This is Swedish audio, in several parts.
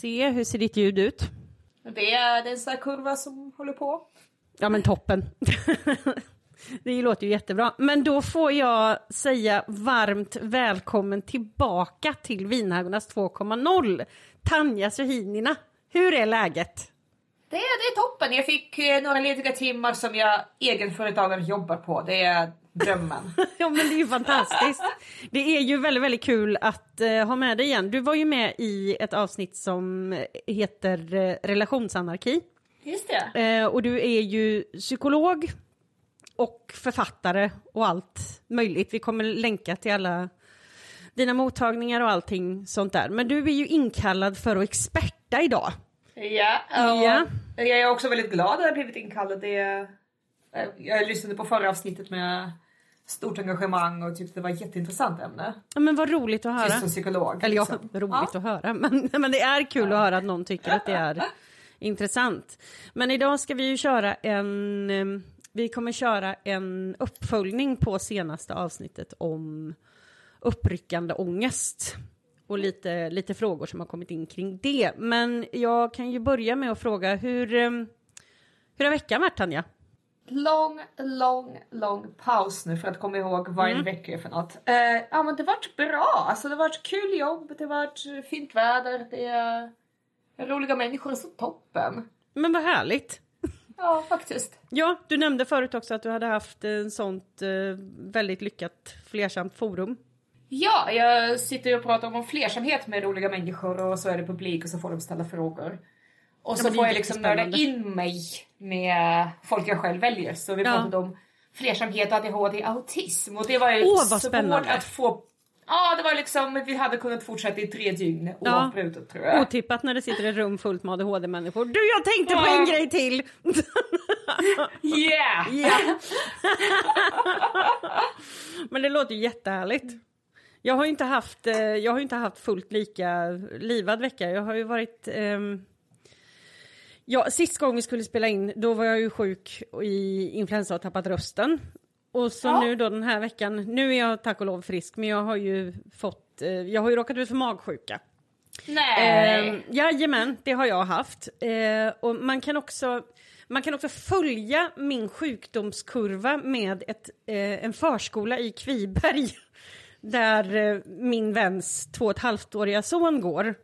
Se, hur ser ditt ljud ut? Det är, det är en sån här kurva som håller på. Ja men toppen. det låter ju jättebra. Men då får jag säga varmt välkommen tillbaka till Vinhagornas 2.0. Tanja Suhinina, hur är läget? Det är, det är toppen. Jag fick eh, några lediga timmar som jag egenföretagare jobbar på. Det är drömmen. ja men det är ju fantastiskt. Det är ju väldigt, väldigt kul att uh, ha med dig igen. Du var ju med i ett avsnitt som heter uh, relationsanarki. Just det. Uh, och du är ju psykolog och författare och allt möjligt. Vi kommer länka till alla dina mottagningar och allting sånt där. Men du är ju inkallad för att experta idag. Ja, och Ja. jag är också väldigt glad att jag blivit inkallad. Det, eh, jag lyssnade på förra avsnittet med stort engagemang och tyckte det var ett jätteintressant ämne. Ja, men vad roligt att höra. Just som psykolog. Eller ja, liksom. roligt att höra. Men, men det är kul att höra att någon tycker att det är intressant. Men idag ska vi ju köra en... eh, Vi kommer köra en uppföljning på senaste avsnittet om uppryckande ångest. Och lite, lite frågor som har kommit in kring det. Men jag kan ju börja med att fråga hur... eh, Hur har veckan varit Tanja? Lång, lång, lång paus nu för att komma ihåg vad Mm. en vecka är för något. Eh, ja men det vart bra, alltså det vart kul jobb, det vart fint väder, det är roliga människor, så toppen. Men vad härligt. Ja faktiskt. Ja, du nämnde förut också att du hade haft en sånt eh, väldigt lyckat flersamt forum. Ja, jag sitter och pratar om flersamhet med roliga människor och så är det publik och så får de ställa frågor. Och Ja, så får jag liksom nörda in mig med folk jag själv väljer. Så vi Ja. pratade om flersamhet, ADHD, autism och det var ju Åh, vad svårt spännande. att få... Ja, det var liksom, vi hade kunnat fortsätta i tre dygn Ja. oavbrutet tror jag. Otippat när det sitter ett rum fullt med ADHD-människor. Du, jag tänkte på en Ja. grej till! Yeah! Ja. Men det låter ju jättehärligt. Jag har ju inte haft, eh, jag har inte haft fullt lika livad vecka. Jag har ju varit... ehm, Ja, sist gång vi skulle spela in, då var jag ju sjuk i influensa och tappat rösten. Och så Ja. nu då den här veckan, nu är jag tack och lov frisk, men jag har ju fått, eh, jag har ju råkat ut för magsjuka. Nej! Eh, jajamän, det har jag haft. Eh, och man kan, också, man kan också följa min sjukdomskurva med ett, eh, en förskola i Kviberg där eh, min väns två och ett halvt-åriga son går.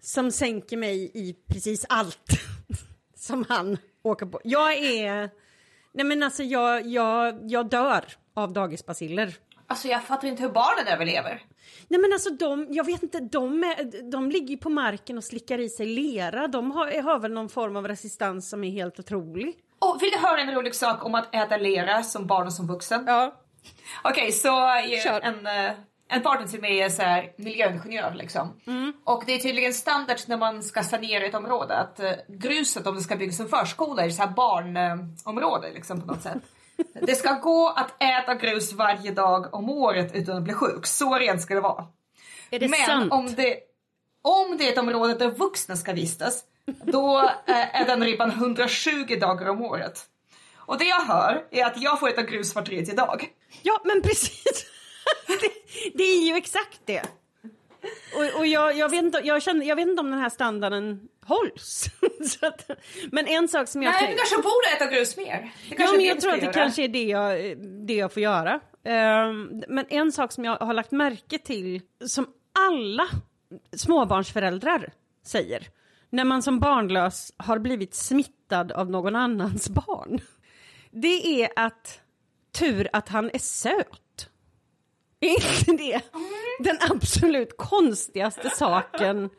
Som sänker mig i precis allt som han åker på. Jag är... Nej men alltså jag, jag, jag dör av dagisbaciller. Alltså jag fattar inte hur barnen överlever. Nej men alltså de, jag vet inte, de, är, de ligger på marken och slickar i sig lera. De har, har väl någon form av resistans som är helt otrolig. Och vill du höra en rolig sak om att äta lera som barn och som vuxen? Ja. Okej, så eh, en, eh, en partner till mig är så här miljöingenjör liksom. Mm. Och det är tydligen standard när man ska sanera ett område att eh, gruset om det ska byggas en förskola är så här barnområde liksom på något sätt. Det ska gå att äta grus varje dag om året utan att bli sjuk. Så rent ska det vara. Är det Men sant? om det, om det är ett område där vuxna ska vistas, då är den ribban 120 dagar om året. Och det jag hör är att jag får äta grus var tredje dag. Ja men precis. det, det är ju exakt det. Och, och jag, jag, vet inte, jag, känner, jag vet inte om den här standarden hålls. Att, men en sak som jag Nej, du kanske borde äta grus mer. Ja, men jag tror att det kanske är det jag, det jag får göra. Ehm, men en sak som jag har lagt märke till, som alla småbarnsföräldrar säger, när man som barnlös har blivit smittad av någon annans barn, det är att tur att han är söt. Är inte det den absolut konstigaste saken?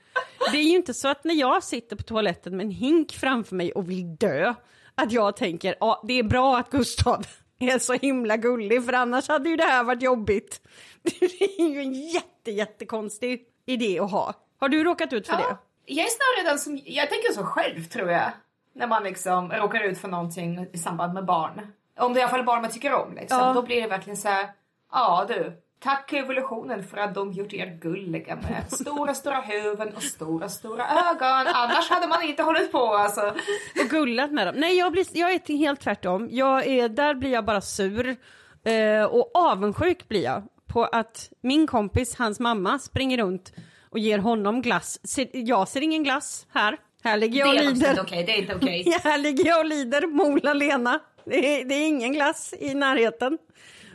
Det är ju inte så att när jag sitter på toaletten med en hink framför mig och vill dö, att jag tänker ja det är bra att Gustav är så himla gullig för annars hade ju det här varit jobbigt. Det är ju en jätte, jättekonstig idé att ha. Har du råkat ut för det? Ja, jag är snarare den som, jag tänker så själv tror jag. När man liksom råkar ut för någonting i samband med barn. Om det är i alla fall barn man tycker om liksom. Ja. Då blir det verkligen så här. ja du. Tack evolutionen för att de gjort er gulliga med stora, stora huvuden och stora, stora ögon. Annars hade man inte hållit på alltså. och gullat med dem. Nej, jag, blir, jag är helt tvärtom. Jag är, där blir jag bara sur. Eh, och avundsjuk blir jag på att min kompis, hans mamma, springer runt och ger honom glass. Jag ser ingen glass här. Här ligger jag och lider. okej, det är inte okej. Här ligger jag och lider, Mola Lena. Det är, det är ingen glass i närheten.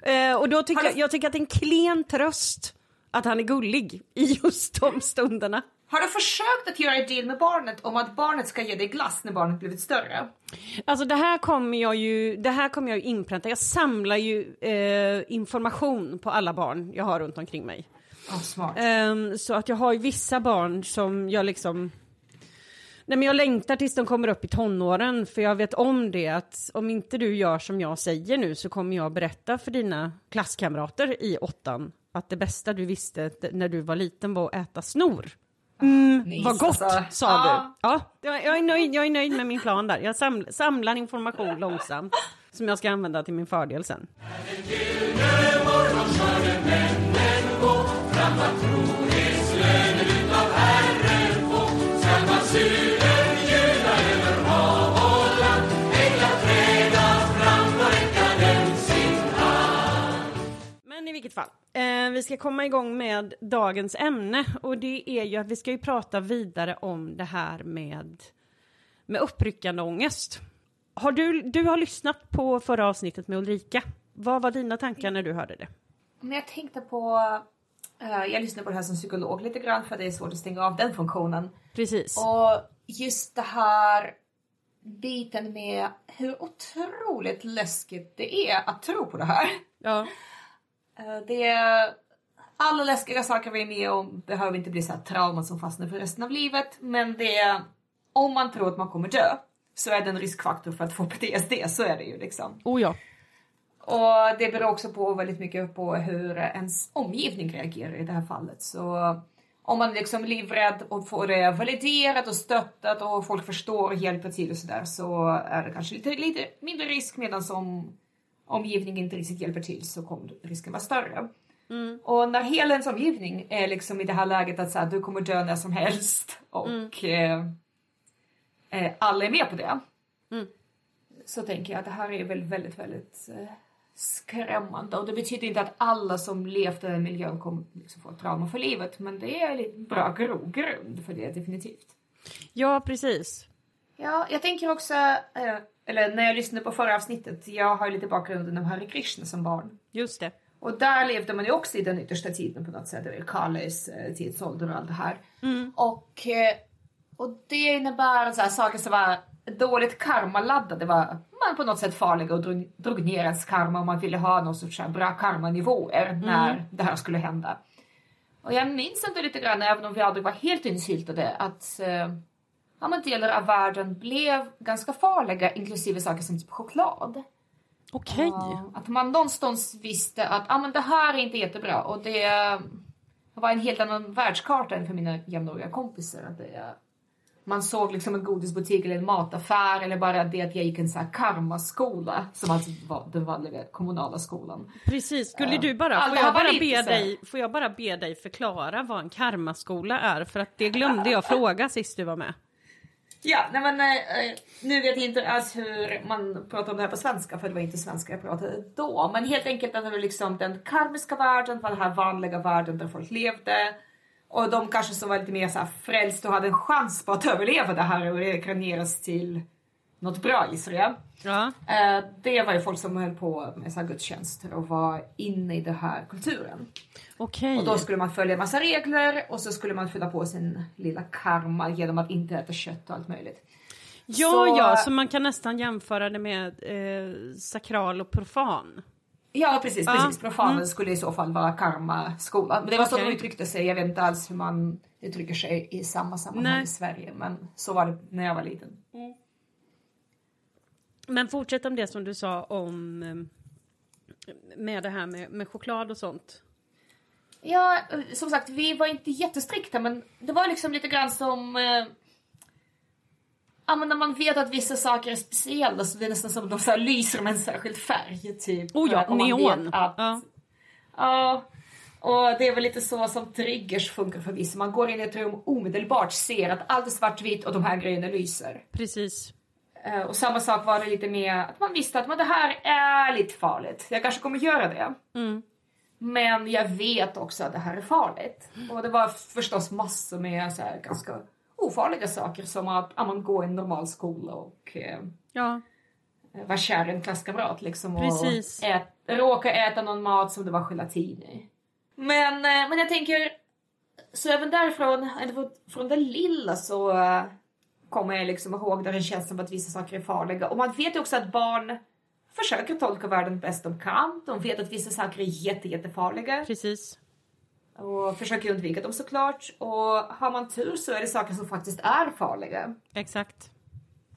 Eh, och då tycker du- jag, jag tycker att det är en klen tröst att han är gullig i just de stunderna. Har du försökt att göra en deal med barnet om att barnet ska ge dig glass när barnet blivit större? Alltså det här kommer jag ju, det här kommer jag ju inpränta. Jag samlar ju eh, information på alla barn jag har runt omkring mig. Ja, smart. Ehm, så att jag har ju vissa barn som jag liksom... Nej men jag längtar tills de kommer upp i tonåren för jag vet om det att om inte du gör som jag säger nu så kommer jag berätta för dina klasskamrater i åttan att det bästa du visste när du var liten var att äta snor. Nice, Vad gott alltså. sa Ja. du. Ja, jag, är nöjd, jag är nöjd med min plan där. Jag saml, samlar information långsamt som jag ska använda till min fördel sen. I vilket fall, eh, vi ska komma igång med dagens ämne och det är ju att vi ska ju prata vidare om det här med, med uppryckande ångest. Har du, du har lyssnat på förra avsnittet med Ulrika. Vad var dina tankar när du hörde det? Men jag tänkte på... eh, jag lyssnar på det här som psykolog lite grann för det är svårt att stänga av den funktionen. Precis. Och just det här biten med hur otroligt läskigt det är att tro på det här. Ja. Eh, Det är alla läskiga saker vi är med om behöver inte bli så trauman som fastnar för resten av livet. Men det är, om man tror att man kommer dö så är det en riskfaktor för att få PTSD. Så är det ju liksom. Oh ja. Och det beror också på väldigt mycket på hur ens omgivning reagerar i det här fallet. Så om man liksom är livrädd och får det validerat och stöttat och folk förstår och hjälper till och sådär så är det kanske lite, lite mindre risk medan om omgivningen inte riktigt hjälper till så kommer risken vara större. Och när hela ens omgivning är liksom i det här läget att så här, du kommer dö när som helst och eh, eh, alla är med på det så tänker jag att det här är väl väldigt, väldigt eh, skrämmande. Och det betyder inte att alla som levt i den miljön kommer liksom få trauma för livet, men det är en bra grogrund för det definitivt. Ja, precis. Ja, jag tänker också, eh, eller när jag lyssnade på förra avsnittet, jag har ju lite bakgrunden av Hare Krishna som barn. Just det. Och där levde man ju också i den yttersta tiden på något sätt, eller Kalis eh, tidsålder och allt det här. Och, eh, och det innebär så här, saker som var dåligt karma-laddade var man på något sätt farliga och drog, drog ner ens karma om man ville ha någon sorts bra karmanivåer när det här skulle hända. Och jag minns ändå lite grann, även om vi aldrig var helt insyltade, att eh, ja, men delar av världen blev ganska farliga, inklusive saker som typ choklad. Okej. Ja, Att man någonstans visste att ah, men det här är inte jättebra och det var en helt annan världskarta än för mina jämnåriga kompisar. Att det, man såg liksom en godisbutik eller en mataffär eller bara det att jag gick en så här karmaskola som alltså var den vanliga kommunala skolan. Precis, skulle du bara, Ja, får jag bara, be dig, får jag bara be dig förklara vad en karmaskola är? För att det glömde jag fråga sist du var med. Ja, nej men eh, eh nu vet jag inte alls hur man pratar om det här på svenska för det var inte svenska jag pratade då. Men helt enkelt att det var liksom den karmiska världen, var den här vanliga världen där folk levde. Och de kanske som var lite mer så här frälst och hade en chans på att överleva det här och reinkarneras till något bra gissar jag. Ja. Eh, det var ju folk som höll på med så här gudstjänster och var inne i den här kulturen. Okej. Och då skulle man följa massa regler och så skulle man fylla på sin lilla karma genom att inte äta kött och allt möjligt. Ja, Så- ja, så man kan nästan jämföra det med eh, sakral och profan. Ja precis, Ja, precis. Profanen skulle i så fall vara karma-skola. Men det var så de uttryckte sig. Jag vet inte alls hur man uttrycker sig i samma sammanhang Nej. i Sverige. Men så var det när jag var liten. Men fortsätt om det som du sa om eh, med det här med, med choklad och sånt. Ja, som sagt, vi var inte jättestrikta men det var liksom lite grann som... Eh, ja, men när man vet att vissa saker är speciella så det är nästan som att de så här lyser med en särskild färg. Typ. Oh ja, neon. Att, Ja. Ja, och det är väl lite så som triggers funkar för vissa. Man går in i ett rum omedelbart ser att allt är svartvitt och de här grejerna lyser. Precis. Eh, Och samma sak var det lite med att man visste att men det här är lite farligt. Jag kanske kommer göra det. Mm. Men jag vet också att det här är farligt. Och det var förstås massor med så här ganska ofarliga saker som att ja, man går i en normal skola och eh, Ja, vara kär i en klasskamrat liksom. Precis. Och ät, råka äta någon mat som det var gelatin i. Men, eh, men jag tänker, så även därifrån, eller från, det lilla så eh, kommer jag liksom ihåg där det känns som att vissa saker är farliga. Och man vet ju också att barn försöker tolka världen bäst de kan. De vet att vissa saker är jätte, jättefarliga precis. och försöker undvika dem såklart. Och har man tur så är det saker som faktiskt är farliga. Exakt.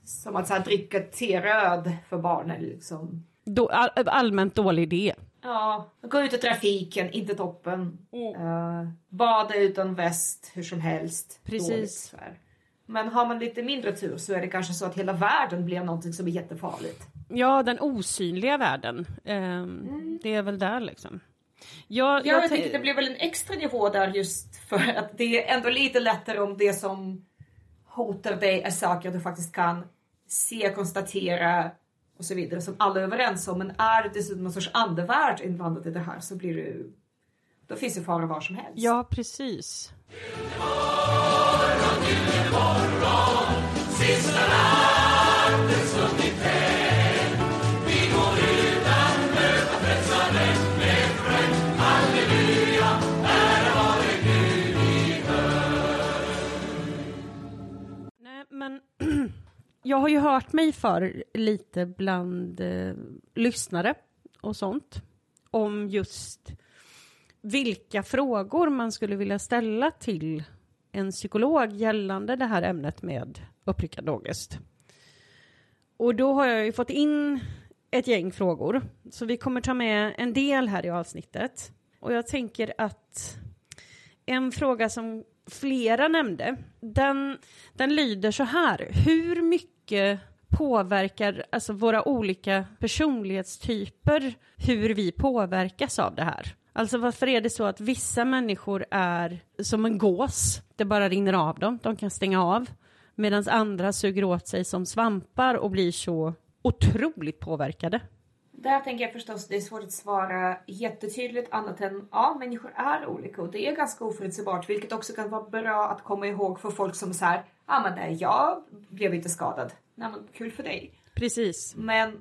Som att så här, dricka teröd för barn är liksom Då, all, allmänt dålig idé. Ja, gå ut i trafiken, inte toppen. Eh, bada utan väst hur som helst. Precis. Dåligt. Men har man lite mindre tur så är det kanske så att hela världen blir någonting som är jättefarligt. Ja, den osynliga världen. Ehm, Det är väl där liksom. Jag, Ja, jag tän- tycker det blir väl en extra nivå där just för att det är ändå lite lättare om det som hotar dig är saker du faktiskt kan se, konstatera och så vidare som alla är överens om. Men är det dessutom någon sorts andevärld inblandat i det här så blir det då finns det faror var som helst. Ja, precis. Nej, men jag har ju hört mig för lite bland eh, lyssnare och sånt om just vilka frågor man skulle vilja ställa till en psykolog gällande det här ämnet med uppryckad ångest. Och då har jag ju fått in ett gäng frågor, så vi kommer ta med en del här i avsnittet. Och jag tänker att en fråga som flera nämnde, den, den lyder så här. Hur mycket påverkar alltså våra olika personlighetstyper hur vi påverkas av det här? Alltså varför är det så att vissa människor är som en gås, det bara rinner av dem, de kan stänga av, medan andra suger åt sig som svampar och blir så otroligt påverkade? Där tänker jag förstås det är svårt att svara jättetydligt annat än ja, människor är olika och det är ganska oförutsägbart vilket också kan vara bra att komma ihåg för folk som så här, ja men nej, jag blev inte skadad. Nej men kul för dig. Precis. Men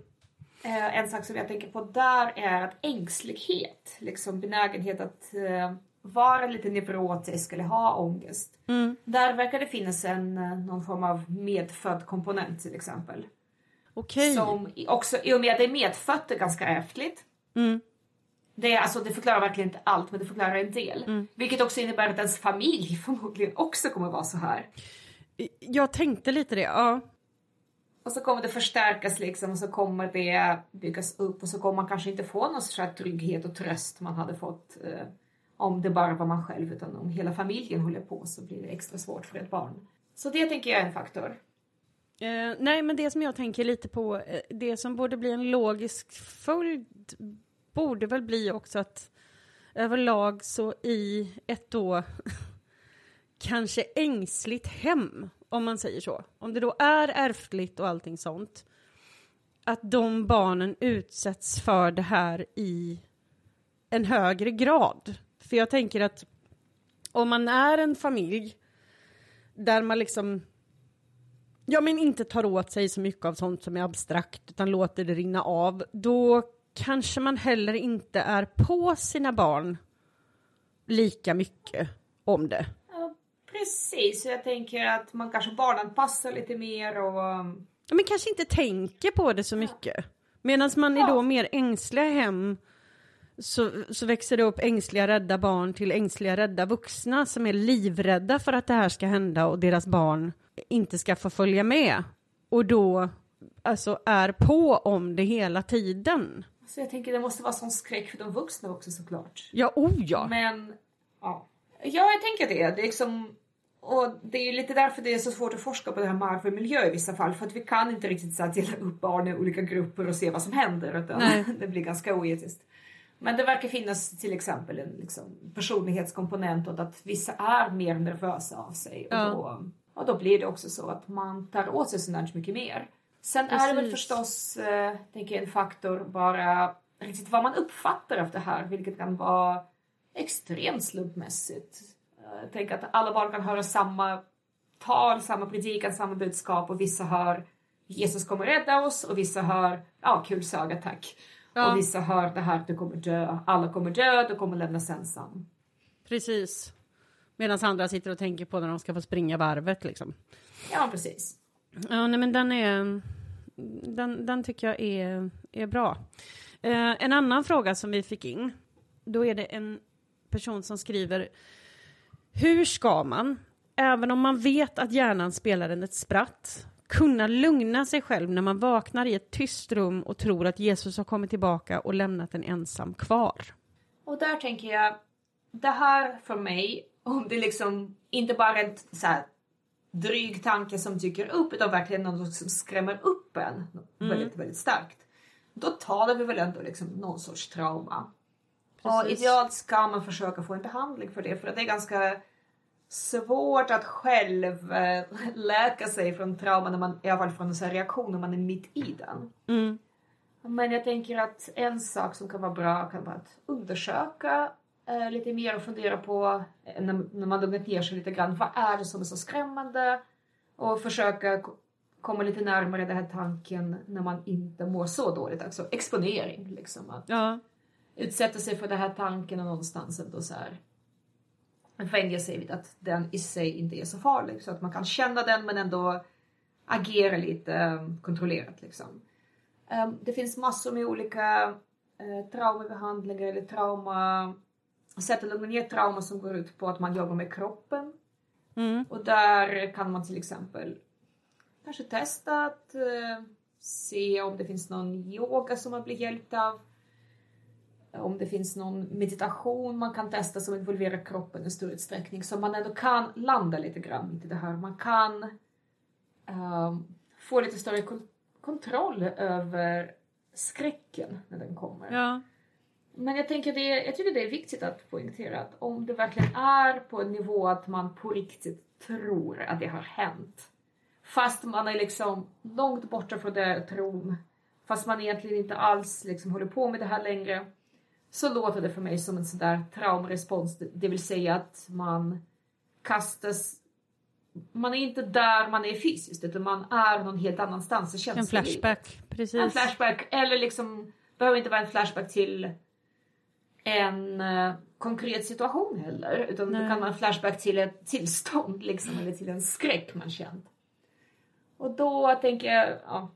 eh, en sak som jag tänker på där är att ängslighet, liksom benägenhet att eh, vara lite neurotisk eller ha ångest. Där verkar det finnas en, eh, någon form av medfödd komponent till exempel. Okej. Som också, i och med att det är medfött, är ganska ärftligt. Mm. Det, är, alltså, det förklarar verkligen inte allt, men det förklarar en del. Mm. Vilket också innebär att ens familj förmodligen också kommer vara så här. Jag tänkte lite det, ja. Och så kommer det förstärkas liksom och så kommer det byggas upp och så kommer man kanske inte få någon sorts här trygghet och tröst man hade fått eh, om det bara var man själv utan om hela familjen håller på så blir det extra svårt för ett barn. Så det tänker jag är en faktor. Eh, nej, men det som jag tänker lite på, eh, det som borde bli en logisk följd borde väl bli också att överlag så i ett då kanske ängsligt hem, om man säger så. Om det då är ärftligt och allting sånt, att de barnen utsätts för det här i en högre grad. För jag tänker att om man är en familj där man liksom ja, men inte tar åt sig så mycket av sånt som är abstrakt utan låter det rinna av, då kanske man heller inte är på sina barn lika mycket om det. Precis, så jag tänker att man kanske barnanpassar lite mer och Ja, Men kanske inte tänker på det så mycket. Medan man i Ja. då mer ängsliga hem så, så växer det upp ängsliga rädda barn till ängsliga rädda vuxna som är livrädda för att det här ska hända och deras barn inte ska få följa med. Och då alltså är på om det hela tiden. så jag tänker det måste vara sån skräck för de vuxna också såklart. Ja, oh ja. Men ja, ja jag tänker det. det är liksom, och det är ju lite därför det är så svårt att forska på det här med arv och miljö i vissa fall. För att vi kan inte riktigt så här, dela upp barn i olika grupper och se vad som händer. Utan Nej. det blir ganska oetiskt. Men det verkar finnas till exempel en liksom, personlighetskomponent och att vissa är mer nervösa av sig. Och, Ja. då, och då blir det också så att man tar åt sig sånt mycket mer. Sen är det väl Precis. förstås, eh, tänker jag, en faktor bara riktigt vad man uppfattar av det här, vilket kan vara extremt slumpmässigt. Jag tänker att alla barn kan höra samma tal, samma predikan, samma budskap och vissa hör Jesus kommer rädda oss och vissa hör ja, kul saga tack. Ja. Och vissa hör det här du kommer dö, alla kommer dö, du kommer lämnas ensam. Precis. Medan andra sitter och tänker på när de ska få springa varvet liksom. Ja, precis. Ja, nej men den är... Den, den tycker jag är, är bra. Eh, en annan fråga som vi fick in, då är det en person som skriver Hur ska man, även om man vet att hjärnan spelar en ett spratt, kunna lugna sig själv när man vaknar i ett tyst rum och tror att Jesus har kommit tillbaka och lämnat en ensam kvar? Och där tänker jag, det här för mig, om det liksom inte bara är ett så här, dryg tanke som dyker upp utan verkligen något som skrämmer upp en mm. väldigt, väldigt starkt. Då talar vi väl ändå liksom någon sorts trauma. Precis. Och idealt ska man försöka få en behandling för det för det är ganska svårt att själv äh, läka sig från trauma när man, i alla fall från en reaktion när man är mitt i den. Mm. Men jag tänker att en sak som kan vara bra kan vara att undersöka eh, lite mer och fundera på eh, när, när man lugnat ner sig lite grann. Vad är det som är så skrämmande? Och försöka komma lite närmare den här tanken när man inte mår så dåligt. Alltså exponering liksom. Att ja. Utsätta sig för den här tanken och någonstans ändå så här vänja sig vid att den i sig inte är så farlig. Så att man kan känna den men ändå agera lite um, kontrollerat liksom. Um, det finns massor med olika uh, traumabehandlingar eller trauma sätt att lugna ner trauma som går ut på att man jobbar med kroppen. Mm. Och där kan man till exempel kanske testa att uh, se om det finns någon yoga som man blir hjälpt av. Om det finns någon meditation man kan testa som involverar kroppen i stor utsträckning så man ändå kan landa lite grann i det här. Man kan um, få lite större kontroll över skräcken när den kommer. Ja. Men jag, tänker det, jag tycker det är viktigt att poängtera att om det verkligen är på en nivå att man på riktigt tror att det har hänt. Fast man är liksom långt borta från det tron. Fast man egentligen inte alls liksom håller på med det här längre. Så låter det för mig som en sån där traumrespons. Det vill säga att man kastas man är inte där man är fysiskt utan man är någon helt annanstans. en flashback, precis. En flashback eller liksom behöver inte vara en flashback till en uh, konkret situation heller. Utan Nej. då kan man flashback till ett tillstånd liksom, eller till en skräck man känt. Och då tänker jag, ja.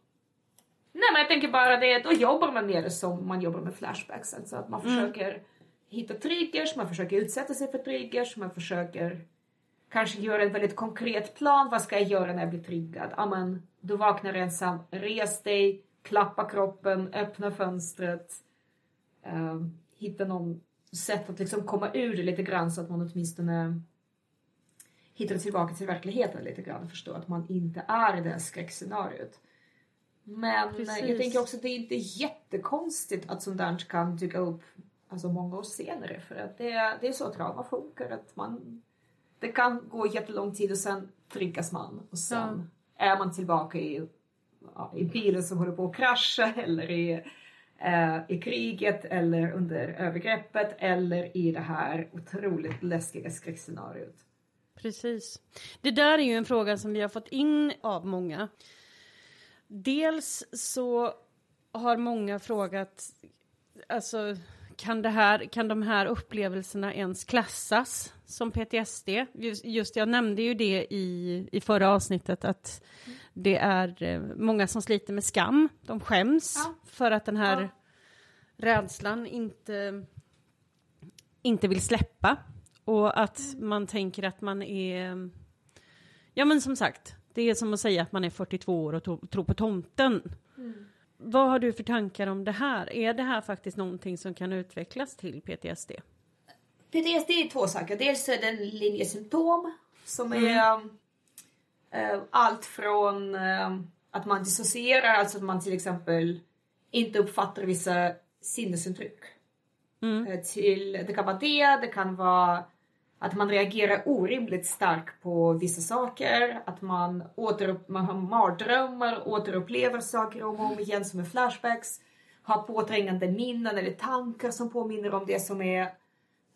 Nej men jag tänker bara det, då jobbar man mer som man jobbar med flashbacks. Alltså att man mm. försöker hitta triggers, man försöker utsätta sig för triggers, man försöker kanske göra en väldigt konkret plan. Vad ska jag göra när jag blir triggad? Ja men, du vaknar ensam, res dig, klappa kroppen, öppna fönstret. Um, hitta någon sätt att liksom komma ur det lite grann så att man åtminstone hittar tillbaka till verkligheten lite grann och förstår att man inte är i det här skräckscenariot. Men Precis. jag tänker också att det är inte jättekonstigt att sånt där kan dyka upp alltså många år senare för att det, är, det är så trauma funkar att man det kan gå jättelång tid och sen triggas man och sen ja. är man tillbaka i, i bilen som håller på att krascha eller i eh, i kriget eller under övergreppet eller i det här otroligt läskiga skräckscenariot. Precis. Det där är ju en fråga som vi har fått in av många. Dels så har många frågat, alltså kan, det här, kan de här upplevelserna ens klassas som PTSD? Just, just jag nämnde ju det i, i förra avsnittet att det är eh, många som sliter med skam. De skäms ja. för att den här ja. rädslan inte, inte vill släppa. Och att mm. man tänker att man är... Ja men som sagt, det är som att säga att man är 42 år och tror på tomten. Mm. Vad har du för tankar om det här? Är det här faktiskt någonting som kan utvecklas till PTSD? PTSD är två saker. Dels är det en linje symptom som mm. är äh, allt från äh, att man dissocierar, alltså att man till exempel inte uppfattar vissa sinnesintryck. Mm. Äh, till, det kan vara det, det kan vara att man reagerar orimligt starkt på vissa saker, att man, återupp, man har mardrömmar, återupplever saker om och om igen som är flashbacks. har påträngande minnen eller tankar som påminner om det som, är,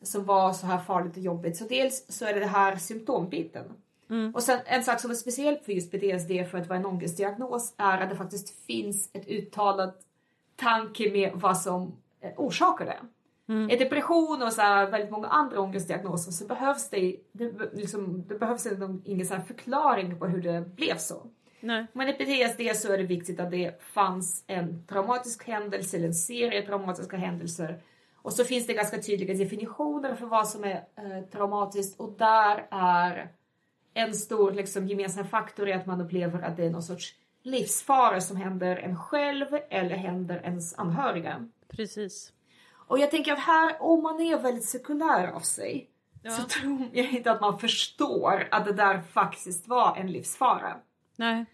som var så här farligt och jobbigt. Så dels så är det det här symptombiten. Mm. Och sen en sak som är speciellt för just PTSD för att vara en ångestdiagnos är att det faktiskt finns ett uttalat tanke med vad som eh, orsakar det. Mm. I depression och så här, väldigt många andra ångestdiagnoser så behövs det, det, liksom, det behövs ingen så förklaring på hur det blev så. Nej. Men i PTSD så är det viktigt att det fanns en traumatisk händelse eller en serie traumatiska händelser. Och så finns det ganska tydliga definitioner för vad som är eh, traumatiskt och där är en stor liksom, gemensam faktor är att man upplever att det är någon sorts livsfara som händer en själv eller händer ens anhöriga. Precis. Och jag tänker att här, om man är väldigt sekulär av sig, ja. så tror jag inte att man förstår att det där faktiskt var en livsfara. Nej.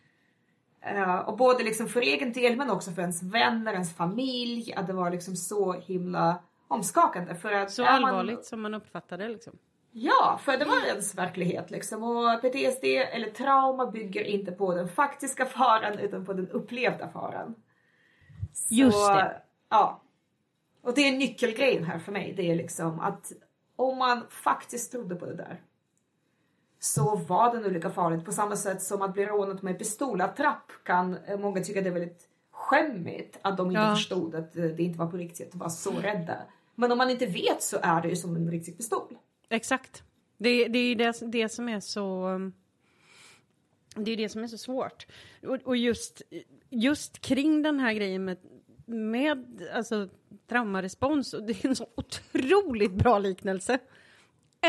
Uh, och både liksom för egen del men också för ens vänner, ens familj, att det var liksom så himla omskakande. För att så allvarligt man... som man uppfattade liksom. Ja, för det var ens verklighet liksom. Och PTSD eller trauma bygger inte på den faktiska faran utan på den upplevda faran. Så, Just det. Ja. Och det är nyckelgrejen här för mig. Det är liksom att om man faktiskt trodde på det där så var det nog lika farligt på samma sätt som att bli rånad med pistolattrapp kan eh, många tycka det är väldigt skämmigt att de inte ja. förstod att eh, det inte var på riktigt och var så rädda. Men om man inte vet så är det ju som en riktig pistol. Exakt. Det, det är det, det som är så... Det är det som är så svårt. Och, och just, just kring den här grejen med, med alltså, traumarespons, och det är en så otroligt bra liknelse.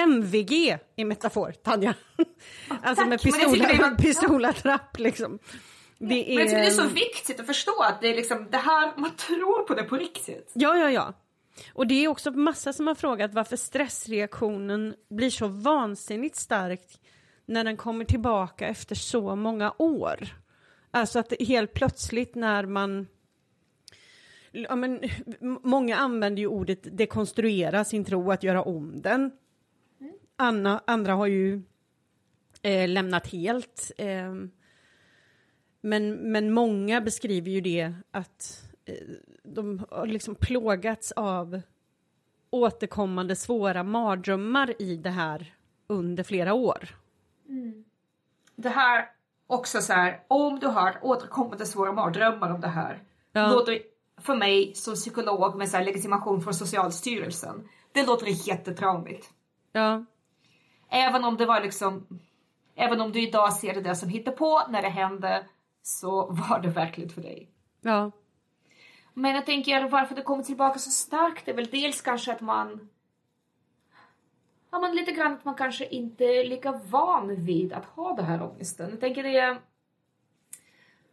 MVG i metafor, Tanja. alltså Tack, med pistola, pistolattrapp liksom. Det är... Men jag tycker det är så viktigt att förstå att det är liksom det här, man tror på det på riktigt. Ja, ja, ja. Och det är också massa som har frågat varför stressreaktionen blir så vansinnigt stark när den kommer tillbaka efter så många år. Alltså att helt plötsligt när man Ja, men, många använder ju ordet dekonstruera sin tro, att göra om den. Anna, andra har ju eh, lämnat helt. Eh, men, men många beskriver ju det att eh, de har liksom plågats av återkommande svåra mardrömmar i det här under flera år. Mm. Det här också så här, om du har återkommande svåra mardrömmar om det här, ja. låter för mig som psykolog med så legitimation från Socialstyrelsen, det låter jättetraumigt. Ja. Även om det var liksom, även om du idag ser det där som hittar på när det hände, så var det verkligt för dig. Ja. Men jag tänker varför det kommer tillbaka så starkt är väl dels kanske att man Ja men lite grann att man kanske inte är lika van vid att ha det här ångesten. Jag tänker det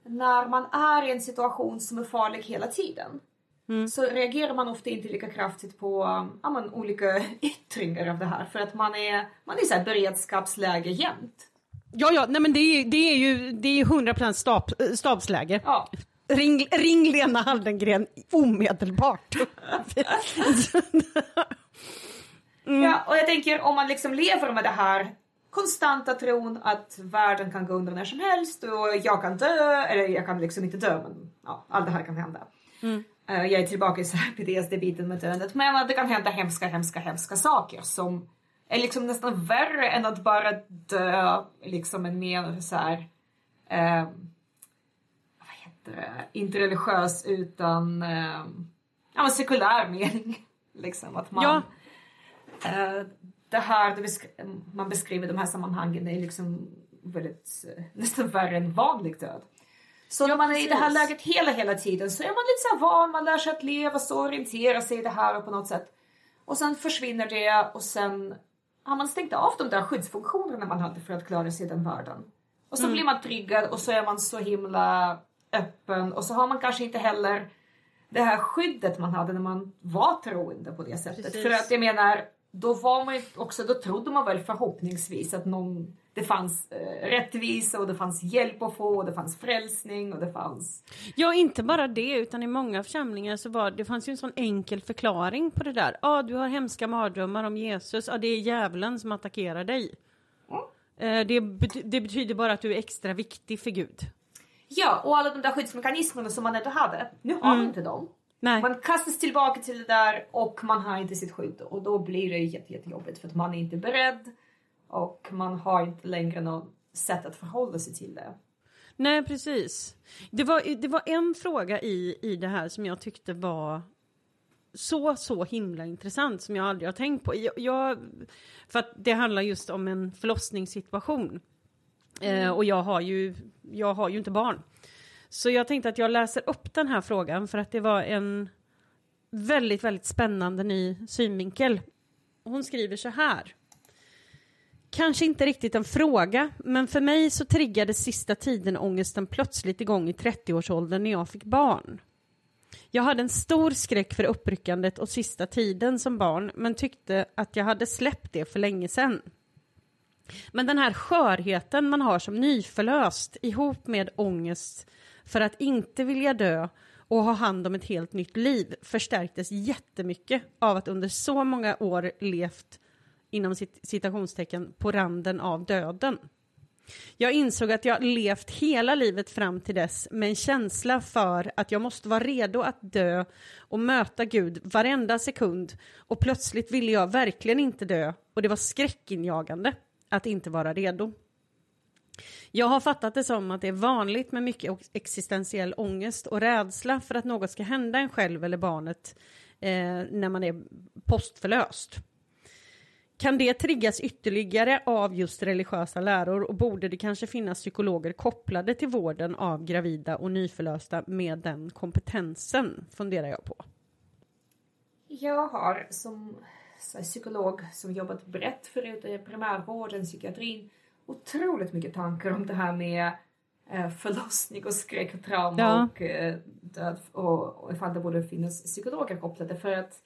när man är i en situation som är farlig hela tiden mm. så reagerar man ofta inte lika kraftigt på ja, man, olika yttringar av det här för att man är, man är i beredskapsläge jämt. Ja, ja, nej men det är, det är ju det är 100% stab, stabsläge. Ja. Ring, ring Lena Hallengren omedelbart. mm. Ja, och jag tänker om man liksom lever med det här konstanta tron att världen kan gå under när som helst och jag kan dö, eller jag kan liksom inte dö men ja, allt det här kan hända. Mm. Uh, jag är tillbaka i PTSD-biten med döendet men att det kan hända hemska, hemska, hemska saker som är liksom nästan värre än att bara dö liksom en mer så här, uh, vad heter det, inte religiös utan uh, ja, sekulär mening. liksom att man ja. Uh, det här det besk man beskriver de här sammanhangen är liksom väldigt uh, nästan värre än vanlig död. Så ja, när man är i det här läget hela, hela tiden så är man lite så van, man lär sig att leva så, orientera sig i det här och på något sätt. Och sen försvinner det och sen har man stängt av de där skyddsfunktionerna man hade för att klara sig i den världen. Och så mm. blir man triggad och så är man så himla öppen och så har man kanske inte heller det här skyddet man hade när man var troende på det sättet. Precis. För att jag menar, då var man också, då trodde man väl förhoppningsvis att någon, det fanns eh, rättvisa och det fanns hjälp att få och det fanns frälsning och det fanns... Ja, inte bara det, utan i många församlingar så var det fanns ju en sån enkel förklaring på det där. Ja, ah, du har hemska mardrömmar om Jesus, ja ah, det är djävulen som attackerar dig. Mm. Eh, det, bet det betyder bara att du är extra viktig för Gud. Ja, och alla de där skyddsmekanismerna som man ändå hade, nu har mm. man inte dem. Nej. Man kastas tillbaka till det där och man har inte sitt skydd och då blir det jätte, jättejobbigt för att man är inte beredd och man har inte längre något sätt att förhålla sig till det. Nej, precis. Det var, det var en fråga i, i det här som jag tyckte var så, så himla intressant som jag aldrig har tänkt på. Jag, jag för att det handlar just om en förlossningssituation. Eh, och jag har, ju, jag har ju inte barn. Så jag tänkte att jag läser upp den här frågan för att det var en väldigt, väldigt spännande ny synvinkel. Hon skriver så här. Kanske inte riktigt en fråga, men för mig så triggade sista tiden ångesten plötsligt igång i 30-årsåldern när jag fick barn. Jag hade en stor skräck för uppryckandet och sista tiden som barn, men tyckte att jag hade släppt det för länge sedan. Men den här skörheten man har som nyförlöst ihop med ångest för att inte vilja dö och ha hand om ett helt nytt liv förstärktes jättemycket av att under så många år levt inom citationstecken på randen av döden. Jag insåg att jag levt hela livet fram till dess med en känsla för att jag måste vara redo att dö och möta Gud varenda sekund och plötsligt ville jag verkligen inte dö och det var skräckinjagande att inte vara redo. Jag har fattat det som att det är vanligt med mycket existentiell ångest och rädsla för att något ska hända en själv eller barnet eh, när man är postförlöst. Kan det triggas ytterligare av just religiösa läror och borde det kanske finnas psykologer kopplade till vården av gravida och nyförlösta med den kompetensen, funderar jag på. Jag har som psykolog som jobbat brett förut primärvården, psykiatrin, otroligt mycket tankar om det här med eh, förlossning och skräck och trauma ja. och eh, död och, och ifall det borde finnas psykologer kopplade för att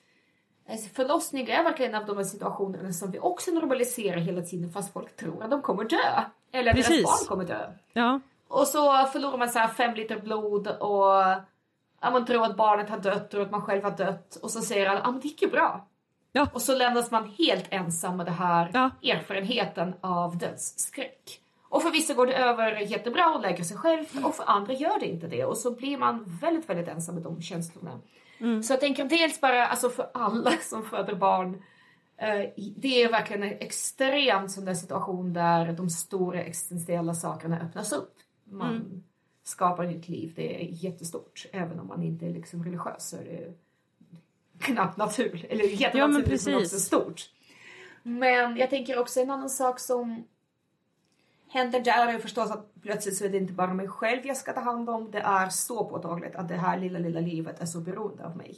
Alltså förlossning är verkligen en av de här situationerna som vi också normaliserar hela tiden fast folk tror att de kommer dö. Eller Precis. deras barn kommer dö. Ja. Och så förlorar man så fem liter blod och ja, man tror att barnet har dött och att man själv har dött och så säger alla att ah, det gick ju bra. Ja. Och så lämnas man helt ensam med den här ja. erfarenheten av dödsskräck. Och för vissa går det över jättebra och läker sig själv och för andra gör det inte det och så blir man väldigt, väldigt ensam med de känslorna. Mm. Så jag tänker dels bara alltså för alla som föder barn eh, det är verkligen en extremt sån där situation där de stora existentiella sakerna öppnas upp. Man mm. skapar ett nytt liv. Det är jättestort. Även om man inte är liksom religiös så är det knappt naturligt. Eller jättenaturligt ja, men också stort. Men jag tänker också en annan sak som händer där är förstås att plötsligt så är det inte bara mig själv jag ska ta hand om. Det är så påtagligt att det här lilla, lilla livet är så beroende av mig.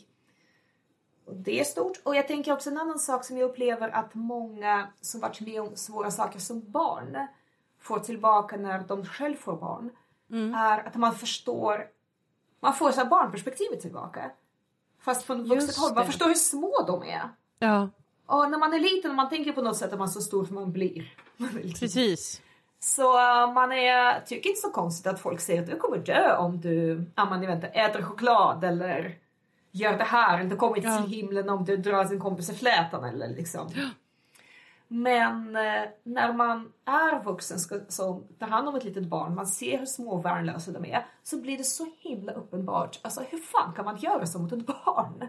Och det är stort. Och jag tänker också en annan sak som jag upplever att många som varit med om svåra saker som barn får tillbaka när de själv får barn. Mm. Är att man förstår, man får så barnperspektivet tillbaka. Fast från vuxet håll, man förstår hur små de är. Ja. Och när man är liten, man tänker på något sätt att man är så stor som man blir. Precis. Så uh, man är, tycker inte så konstigt att folk säger att du kommer dö om du man, vet, äter choklad eller gör det här eller du kommer inte ja. till himlen om du drar sin kompis i flätan eller liksom. Men eh, när man är vuxen som tar hand om ett litet barn, man ser hur små och värnlösa de är, så blir det så himla uppenbart. Alltså hur fan kan man göra så mot ett barn?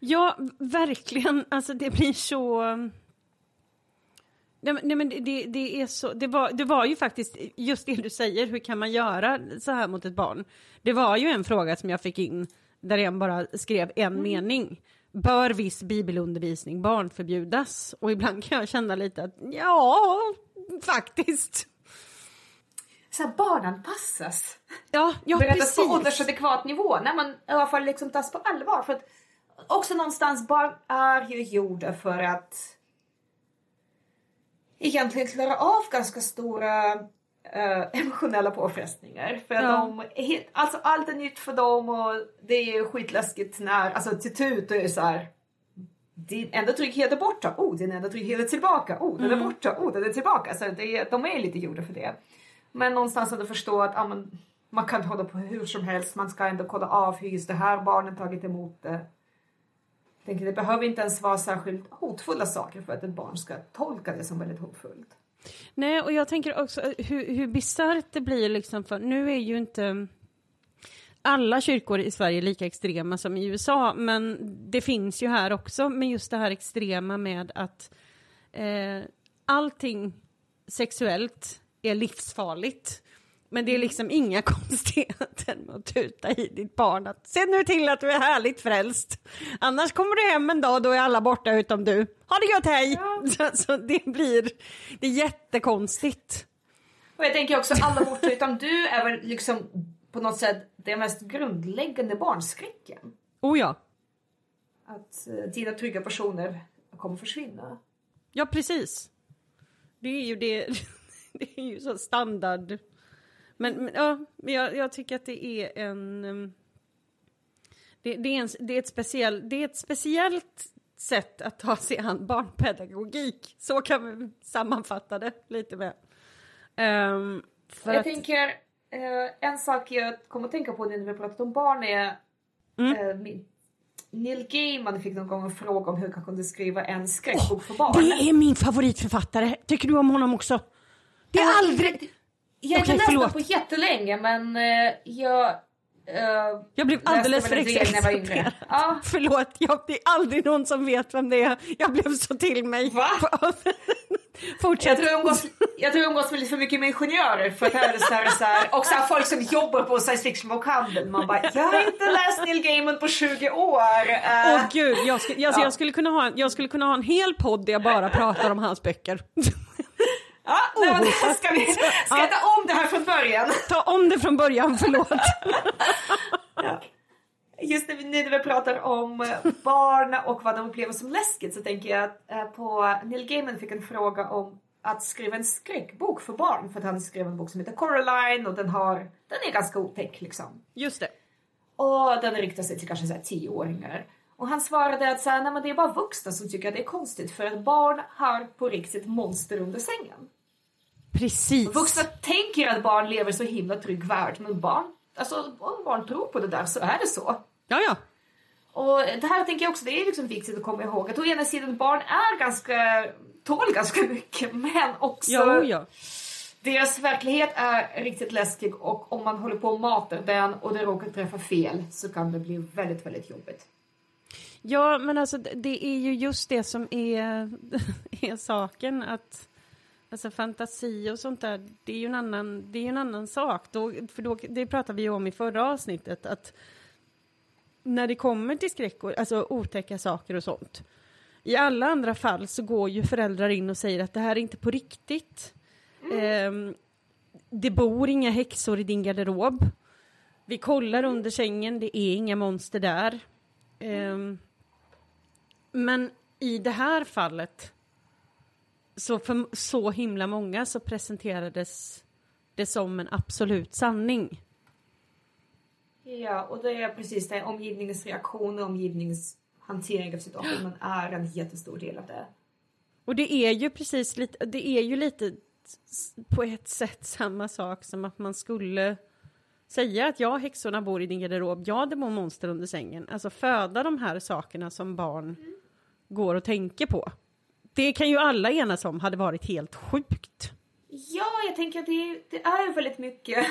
Ja, verkligen. Alltså det blir så Nej, nej men det, det, är så, det var, det var ju faktiskt just det du säger, hur kan man göra så här mot ett barn? Det var ju en fråga som jag fick in där en bara skrev en mm. mening. Bör viss bibelundervisning barnförbjudas? Och ibland kan jag känna lite att ja, faktiskt. Så här, barnanpassas. Ja, ja Berättas precis. på åldersadekvat nivå, när man i alla fall liksom tas på allvar. För att också någonstans, barn är ju gjorda för att egentligen klarar av ganska stora uh, emotionella påfrestningar. För ja. de, alltså allt är nytt för dem och det är skitläskigt när, alltså till tut är så här, din enda trygghet är borta, oh din enda trygghet är tillbaka, oh den är mm. borta, oh den är tillbaka. Så det, de är lite gjorda för det. Men någonstans att förstå att ah, man, man kan hålla på hur som helst, man ska ändå kolla av hur just det här barnet tagit emot det tänker, det behöver inte ens vara särskilt hotfulla saker för att ett barn ska tolka det som väldigt hotfullt. Nej, och jag tänker också eh, hur, hur bisarrt det blir liksom för nu är ju inte alla kyrkor i Sverige lika extrema som i USA, men det finns ju här också med just det här extrema med att eh, allting sexuellt är livsfarligt. Men det är liksom inga konstigheter med att tuta i ditt barn att se nu till att du är härligt frälst. Annars kommer du hem en dag då är alla borta utom du. Ha det gött, hej! Ja. Så, så, det blir det är jättekonstigt. Och jag tänker också alla borta utom du är väl liksom på något sätt den mest grundläggande barnskräcken. Oh ja. Att uh, dina trygga personer kommer försvinna. Ja, precis. Det är ju det. det är ju så standard. Men, men ja, jag, jag, tycker att det är en... Um, det, det, är en, det, är ett speciell, det är ett speciellt sätt att ta sig an barnpedagogik. Så kan vi sammanfatta det lite med. Um, jag att... tänker, uh, en sak jag kommer att tänka på när vi pratat om barn är mm. uh, min, Neil Gaiman fick någon gång en fråga om hur han kunde skriva en skräckbok oh, för barn. Det är min favoritförfattare. Tycker du om honom också? Det är aldrig... Jag har inte läst den på jättelänge men uh, jag Uh, jag blev alldeles för exalterad. Ja. Förlåt, jag, det är aldrig någon som vet vem det är. Jag blev så till mig. Va? Fortsätt. Jag tror jag umgås, jag tror jag umgås med lite för mycket med ingenjörer för att här är så här, så här, och så här, folk som jobbar på science fiction-bokhandeln. Man bara, jag har inte läst Neil Gaiman på 20 år. Åh uh, oh, gud, jag, skulle, jag, ja. jag, skulle kunna ha, jag skulle kunna ha en hel podd där jag bara pratar om hans böcker. Ja, nej, men, ska, vi, ska jag ta om det här från början? Ta om det från början, förlåt. ja. Just när vi, när vi pratar om eh, barn och vad de upplever som läskigt så tänker jag att eh, på Neil Gaiman fick en fråga om att skriva en skräckbok för barn för att han skrev en bok som heter Coraline och den har den är ganska otäck liksom. Just det. Och den riktar sig till kanske så här tioåringar. Och han svarade att så här, nej, men det är bara vuxna som tycker att det är konstigt för att barn har på riktigt monster under sängen. Precis. Vuxna tänker att barn lever så himla trygg värld men barn, alltså om barn tror på det där så är det så. Ja, ja. Och det här tänker jag också, det är liksom viktigt att komma ihåg att å ena sidan barn är ganska, tål ganska mycket men också ja, ja. deras verklighet är riktigt läskig och om man håller på och matar den och det råkar träffa fel så kan det bli väldigt, väldigt jobbigt. Ja, men alltså det är ju just det som är, är saken att Alltså fantasi och sånt där, det är ju en annan, det är en annan sak. Då, för då, det pratade vi om i förra avsnittet, att när det kommer till skräck, och, alltså otäcka saker och sånt, i alla andra fall så går ju föräldrar in och säger att det här är inte på riktigt. Mm. Eh, det bor inga häxor i din garderob. Vi kollar under sängen, det är inga monster där. Eh, men i det här fallet så för så himla många så presenterades det som en absolut sanning. Ja, och det är precis det. Omgivningens reaktion och omgivningens hantering av situationen är en jättestor del av det. Och det är ju precis lite, det är ju lite på ett sätt samma sak som att man skulle säga att ja, häxorna bor i din garderob, ja, det bor monster under sängen. Alltså föda de här sakerna som barn mm. går och tänker på det kan ju alla enas om hade varit helt sjukt. Ja, jag tänker att det, det är ju väldigt mycket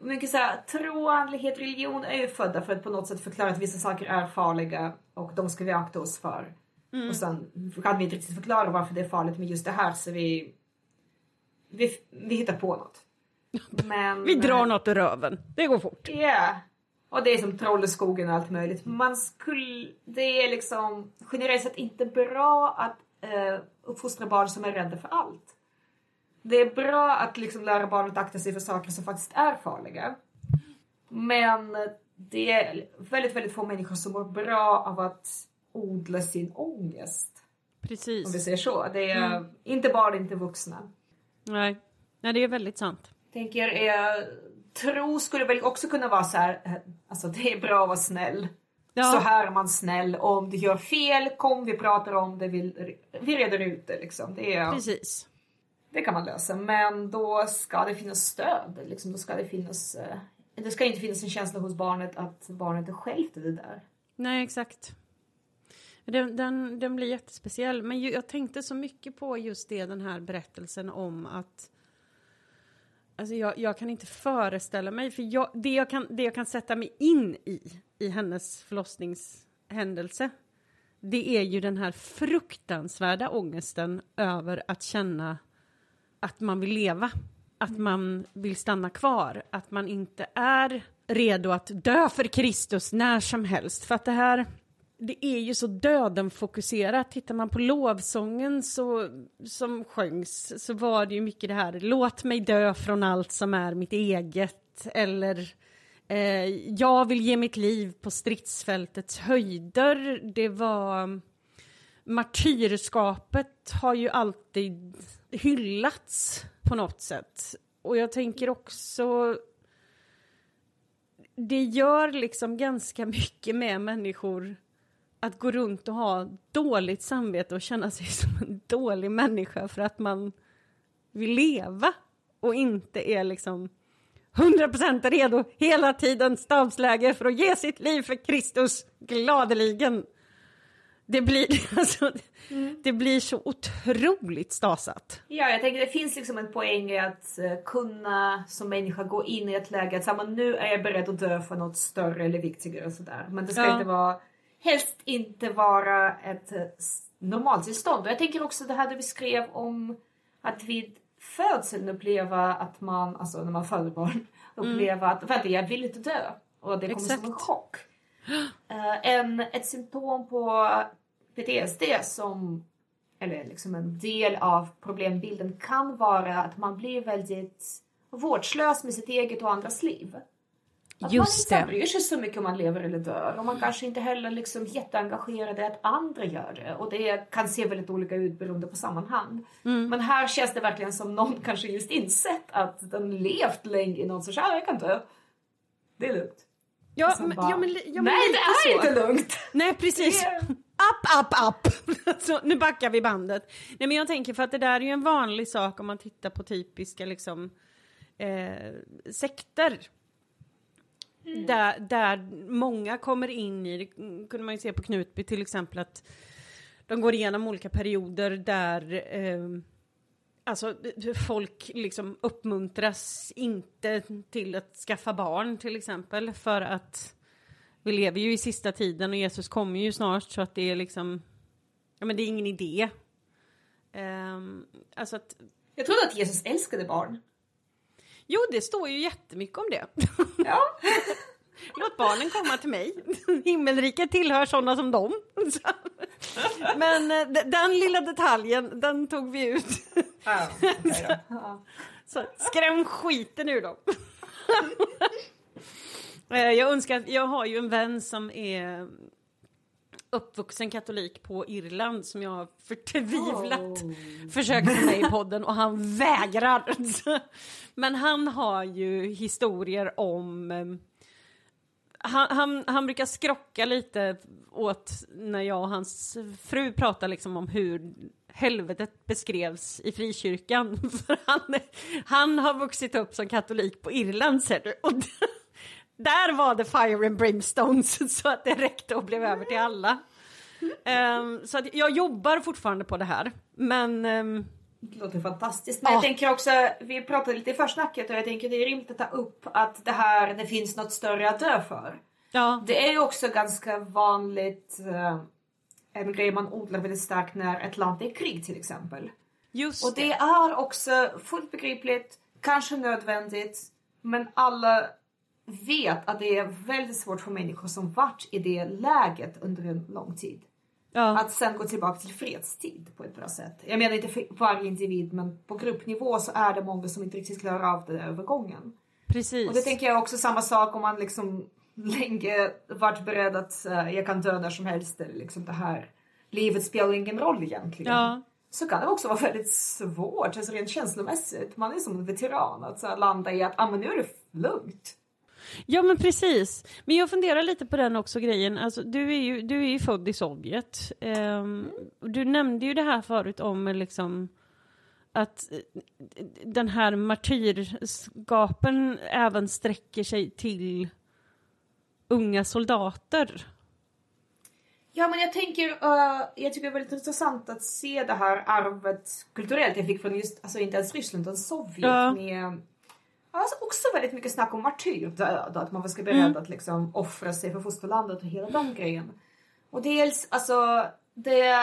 mycket så här, tro, andlighet, religion är ju födda för att på något sätt förklara att vissa saker är farliga och de ska vi akta oss för. Mm. Och sen kan vi inte riktigt förklara varför det är farligt med just det här så vi, vi, vi hittar på något. Men, vi drar något ur röven. Det går fort. Ja. Yeah. Och det är som troll i skogen och allt möjligt. Man skulle, det är liksom generellt sett inte bra att eh, uppfostra barn som är rädda för allt. Det är bra att liksom lära barn att akta sig för saker som faktiskt är farliga. Men det är väldigt, väldigt få människor som mår bra av att odla sin ångest. Precis. Om vi säger så. Det är mm. inte barn, inte vuxna. Nej. Nej, det är väldigt sant. Tänker, eh, tro skulle väl också kunna vara så här, eh, alltså det är bra att vara snäll. Ja. Så här är man snäll. Om du gör fel, kom vi pratar om det, vi, vi reder ut det. Liksom. Det, är, Precis. det kan man lösa. Men då ska det finnas stöd. Liksom. Då ska det finnas... Eh, det ska inte finnas en känsla hos barnet att barnet är självt i det där. Nej, exakt. Den, den, den blir jättespeciell. Men jag tänkte så mycket på just det, den här berättelsen om att Alltså jag, jag kan inte föreställa mig, för jag, det, jag kan, det jag kan sätta mig in i, i hennes förlossningshändelse, det är ju den här fruktansvärda ångesten över att känna att man vill leva, att man vill stanna kvar, att man inte är redo att dö för Kristus när som helst. För att det här, det är ju så döden-fokuserat. Tittar man på lovsången så, som sjöngs så var det ju mycket det här, låt mig dö från allt som är mitt eget, eller eh, jag vill ge mitt liv på stridsfältets höjder. Det var martyrskapet har ju alltid hyllats på något sätt. Och jag tänker också det gör liksom ganska mycket med människor att gå runt och ha dåligt samvete och känna sig som en dålig människa för att man vill leva och inte är liksom 100% redo hela tiden stabsläge för att ge sitt liv för Kristus gladeligen. Det blir, alltså, mm. det blir så otroligt stasat. Ja, jag tänker det finns liksom en poäng i att uh, kunna som människa gå in i ett läge att säga, nu är jag beredd att dö för något större eller viktigare och sådär. Men det ska ja. inte vara, helst inte vara ett uh, normaltillstånd. Och jag tänker också det här du beskrev om att vid födseln uppleva att man, alltså när man föder barn, mm. uppleva mm. att vänta jag vill inte dö. Och det kommer Exakt. som en chock. Uh, en, ett symptom på PTSD som, eller liksom en del av problembilden kan vara att man blir väldigt vårdslös med sitt eget och andras liv. Att Just man inte bryr sig så mycket om man lever eller dör och man kanske inte heller liksom jätteengagerad i att andra gör det. Och det kan se väldigt olika ut beroende på sammanhang. Mm. Men här känns det verkligen som någon kanske just insett att den levt länge i någon sorts, ja jag kan dö. Det är lugnt. Ja, men, bara, ja, men, ja, men Nej det är så. inte lugnt! Nej precis. Upp, upp! så, nu backar vi bandet. Nej men jag tänker för att det där är ju en vanlig sak om man tittar på typiska liksom eh, sekter Mm. Där, där många kommer in i, det kunde man ju se på Knutby till exempel, att de går igenom olika perioder där eh, alltså folk liksom uppmuntras inte till att skaffa barn till exempel för att vi lever ju i sista tiden och Jesus kommer ju snart så att det är liksom, ja men det är ingen idé. Um, alltså att... Jag trodde att Jesus älskade barn. Jo, det står ju jättemycket om det. Ja. Låt barnen komma till mig. Himmelriket tillhör sådana som dem. Men eh, den lilla detaljen, den tog vi ut. Ja, okay Så skräm skiten ur dem. Eh, jag önskar jag har ju en vän som är uppvuxen katolik på Irland som jag har förtvivlat oh. försökt få med i podden och han vägrar. Men han har ju historier om eh, han, han, han, brukar skrocka lite åt när jag och hans fru pratar liksom om hur helvetet beskrevs i frikyrkan. För han, han har vuxit upp som katolik på Irland ser du. Och där var det fire and brimstones så att det räckte och blev över till alla. Um, så att jag jobbar fortfarande på det här. Men... Um, det låter fantastiskt. Men ja. jag tänker också, vi pratade lite i försnacket och jag tänker det är rimligt att ta upp att det här, det finns något större att dö för. Ja. Det är ju också ganska vanligt, uh, en grej man odlar väldigt starkt när ett land är i krig till exempel. Just och det, det är också fullt begripligt, kanske nödvändigt, men alla vet att det är väldigt svårt för människor som varit i det läget under en lång tid. Ja. Att sen gå tillbaka till fredstid på ett bra sätt. Jag menar inte för varje individ men på gruppnivå så är det många som inte riktigt klarar av den övergången. Precis. Och det tänker jag också samma sak om man liksom länge varit beredd att uh, jag kan dö när som helst eller liksom det här livet spelar ingen roll egentligen. Ja. Så kan det också vara väldigt svårt, alltså rent känslomässigt. Man är som en veteran att så landa i att ah, men nu är det lugnt. Ja men precis. Men jag funderar lite på den också grejen. Alltså, du, är ju, du är ju född i Sovjet. Um, du nämnde ju det här förut om liksom att eh, den här martyrskapen även sträcker sig till unga soldater. Ja men jag tänker, uh, jag tycker det är väldigt intressant att se det här arvet kulturellt jag fick från just, alltså inte ens Ryssland utan Sovjet ja. med Alltså också väldigt mycket snack om martyrdöd, att man ska beredd Mm. att liksom offra sig för fosterlandet och hela den grejen. Och dels, alltså, det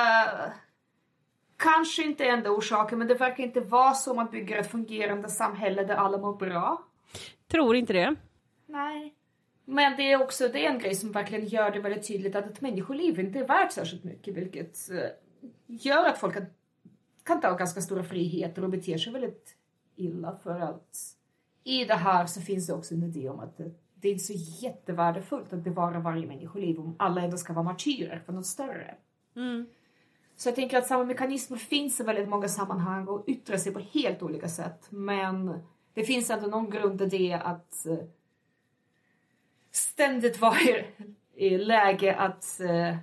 kanske inte är enda orsaken, men det verkar inte vara så man bygger ett fungerande samhälle där alla mår bra. Tror inte det. Nej. Men det är också det är en grej som verkligen gör det väldigt tydligt att ett människoliv inte är värt särskilt mycket, vilket eh, gör att folk kan, kan ta ganska stora friheter och beter sig väldigt illa för att i det här så finns det också en idé om att det, är inte så jättevärdefullt att bevara varje människoliv om alla ändå ska vara martyrer för något större. Mm. Så jag tänker att samma mekanismer finns i väldigt många sammanhang och yttrar sig på helt olika sätt. Men det finns ändå någon grund i det att eh, ständigt vara i, i läge att eh,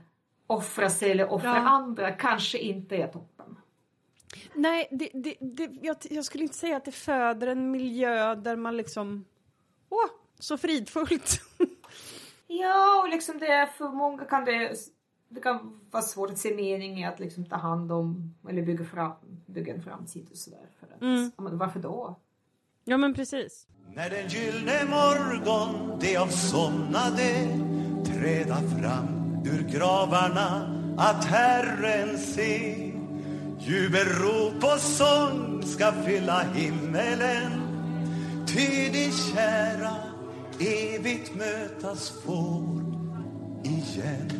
offra sig eller offra Ja. andra kanske inte är toppen. Nej, det, det, det, jag, jag skulle inte säga att det föder en miljö där man liksom... Åh, så fridfullt. Ja, och liksom det är för många kan det, det kan vara svårt att se mening i att liksom ta hand om eller bygga, fram, bygga en framtid och sådär. För att, Mm. men varför då? ja, men precis. När den gyllne morgon de avsomnade träda fram ur gravarna att Herren se Jubelrop och sång ska fylla himmelen Ty din kära evigt mötas får igen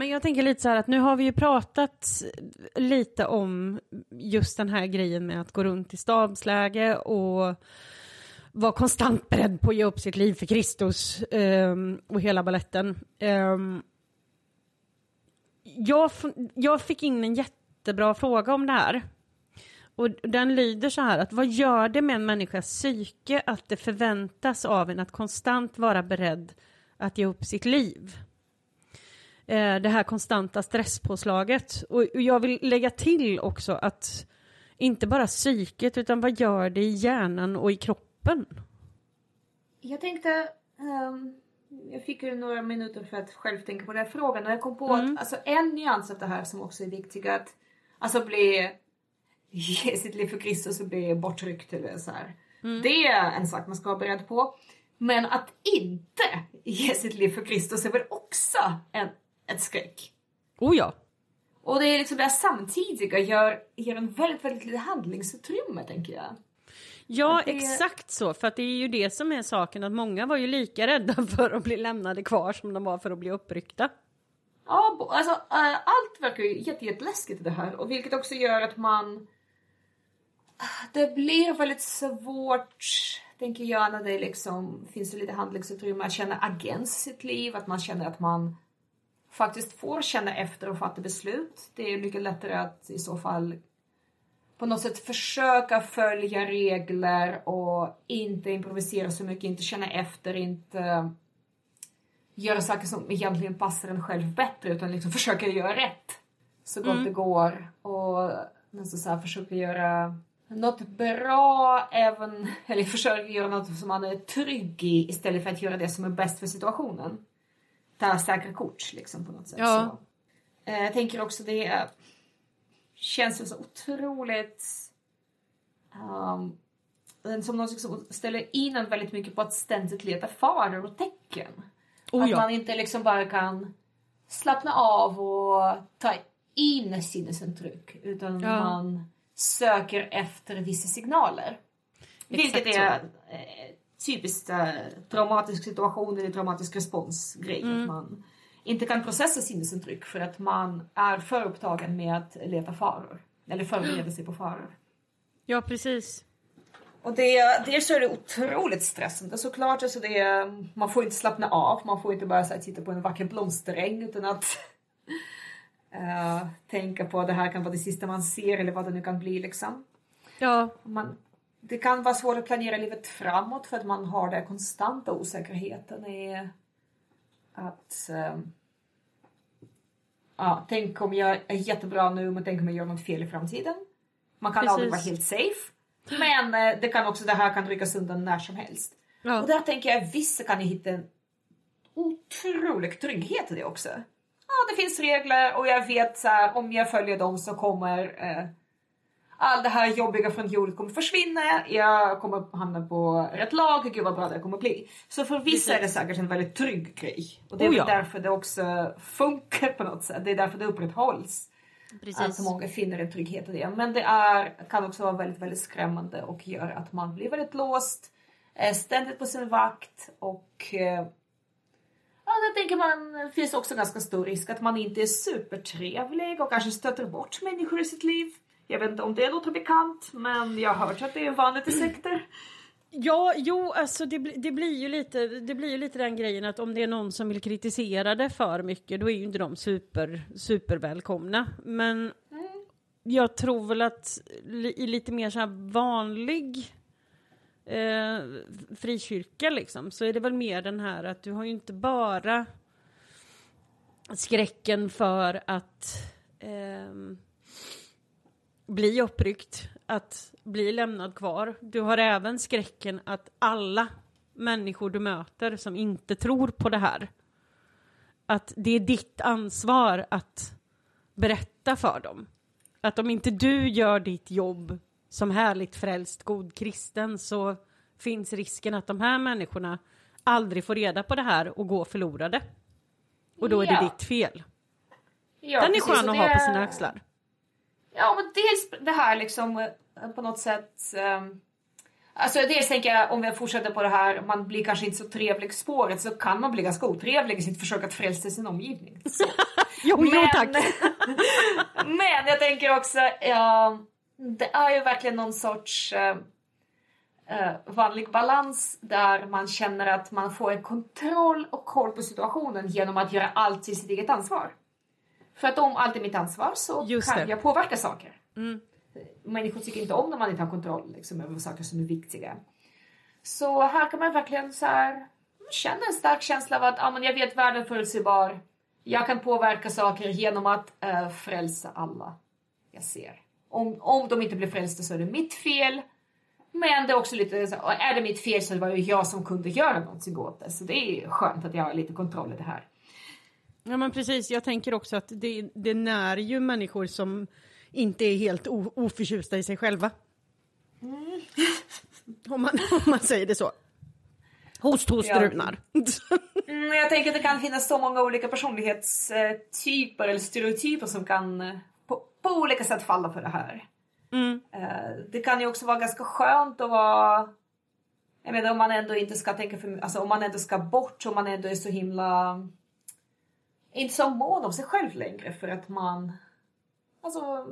Men jag tänker lite så här att nu har vi ju pratat lite om just den här grejen med att gå runt i stabsläge och vara konstant beredd på att ge upp sitt liv för Kristus um, och hela balletten. Um, jag, jag fick in en jättebra fråga om det här. Och den lyder så här att vad gör det med en människas psyke att det förväntas av en att konstant vara beredd att ge upp sitt liv? eh, det här konstanta stresspåslaget. Och, och jag vill lägga till också att inte bara psyket, utan vad gör det i hjärnan och i kroppen? Jag tänkte, um, jag fick ju några minuter för att själv tänka på den här frågan och jag kom på att alltså, en nyans av det här som också är viktig att alltså bli, ge sitt liv för Kristus och bli bortryckt eller så här. Det är en sak man ska vara beredd på. Men att inte ge sitt liv för Kristus är väl också en, ett skräck. Oh ja. Och det är liksom det här samtidiga gör, ger en väldigt, väldigt lite handlingsutrymme tänker jag. Ja, det- exakt så. För att det är ju det som är saken, att många var ju lika rädda för att bli lämnade kvar som de var för att bli uppryckta. Ja, alltså äh, allt verkar ju jätte, jätteläskigt i det här och vilket också gör att man... Det blir väldigt svårt, tänker jag, när det liksom finns lite handlingsutrymme att känna agens i sitt liv, att man känner att man faktiskt får känna efter och fatta beslut. Det är mycket lättare att i så fall på något sätt försöka följa regler och inte improvisera så mycket, inte känna efter, inte göra saker som egentligen passar en själv bättre utan liksom försöka göra rätt så gott det går och nästan så här försöka göra något bra även, eller försöka göra något som man är trygg i istället för att göra det som är bäst för situationen. Ta säkra kort liksom på något sätt. Ja. Så. Eh, Jag tänker också det känns ju så otroligt um, som något som ställer in en väldigt mycket på att ständigt leta faror och tecken. Oh att ja. man inte liksom bara kan slappna av och ta in sinnesintryck utan Ja. man söker efter vissa signaler. Vilket Exakt är eh, typiskt eh, traumatisk situation eller traumatisk respons grej. Mm. Att man inte kan processa sinnesintryck för att man är för upptagen med att leta faror. Eller förbereda sig på faror. Ja, precis. Och det, dels så är det otroligt stressande såklart. Alltså det, man får inte slappna av, man får inte bara så här, titta på en vacker blomsteräng utan att eh, tänka på att det här kan vara det sista man ser eller vad det nu kan bli liksom. Ja, Man, det kan vara svårt att planera livet framåt för att man har den konstanta osäkerheten i att eh, ja, tänk om jag är jättebra nu men tänk om jag gör något fel i framtiden. Man kan aldrig vara Precis. helt safe. Men eh, det kan också, det här kan ryckas undan när som helst. ja. Och där tänker jag vissa kan hitta en otrolig trygghet i det också. Ja, det finns regler och jag vet så här, om jag följer dem så kommer... Eh, allt det här jobbiga från jordet kommer försvinna, jag kommer hamna på rätt lag, gud vad bra det kommer bli. Så för vissa är det säkert en väldigt trygg grej. Och det är Oh ja. därför det också funkar på något sätt. Det är därför det upprätthålls. Precis. Att många finner en trygghet i det. Men det är, kan också vara väldigt, väldigt skrämmande och gör att man blir väldigt låst, är ständigt på sin vakt och eh, Ja, jag tänker man finns också ganska stor risk att man inte är supertrevlig och kanske stöter bort människor i sitt liv. Jag vet inte om det låter bekant, men jag har hört att det är vanligt i sekter. Ja, jo, alltså det, det, blir ju lite, det blir ju lite den grejen att om det är någon som vill kritisera det för mycket, då är ju inte de super, supervälkomna. Men jag tror väl att i lite mer så här vanlig eh, frikyrka liksom, så är det väl mer den här att du har ju inte bara skräcken för att ehm, bli uppryckt, att bli lämnad kvar. Du har även skräcken att alla människor du möter som inte tror på det här, att det är ditt ansvar att berätta för dem. Att om inte du gör ditt jobb som härligt frälst god kristen så finns risken att de här människorna aldrig får reda på det här och går förlorade. Och då är det Ja. ditt fel. Ja, Den är skön att ha det- på sina axlar. Ja, men dels det här liksom eh, på något sätt. Um, alltså dels tänker jag om vi fortsätter på det här, man blir kanske inte så trevlig spåret så kan man bli ganska otrevlig i sitt försök att frälsa sin omgivning. Jo, jo tack. men jag tänker också, ja, det är ju verkligen någon sorts eh, eh, vanlig balans där man känner att man får en kontroll och koll på situationen genom att göra allt till sitt eget ansvar. För att om allt är mitt ansvar så Just kan det. jag påverka saker. Mm. Människor tycker inte om när man inte har kontroll liksom, över saker som är viktiga. Så här kan man verkligen så här, känna en stark känsla av att ah, men jag vet världen är förutsägbar. Jag kan påverka saker genom att uh, frälsa alla jag ser. Om, om de inte blir frälsta så är det mitt fel. Men det är också lite så är det mitt fel så var det jag som kunde göra någonting åt det. Så det är skönt att jag har lite kontroll i det här. Ja men precis, jag tänker också att det, det när ju människor som inte är helt o, oförtjusta i sig själva. Om, man, om man säger det så. Host, host, Ja. Runar. Mm, jag tänker att det kan finnas så många olika personlighetstyper eller stereotyper som kan eh, på, på olika sätt falla för det här. Mm. Eh, Det kan ju också vara ganska skönt att vara... Jag menar om man ändå inte ska tänka för Alltså om man ändå ska bort, om man ändå är så himla... Inte så mån om sig själv längre för att man... Alltså...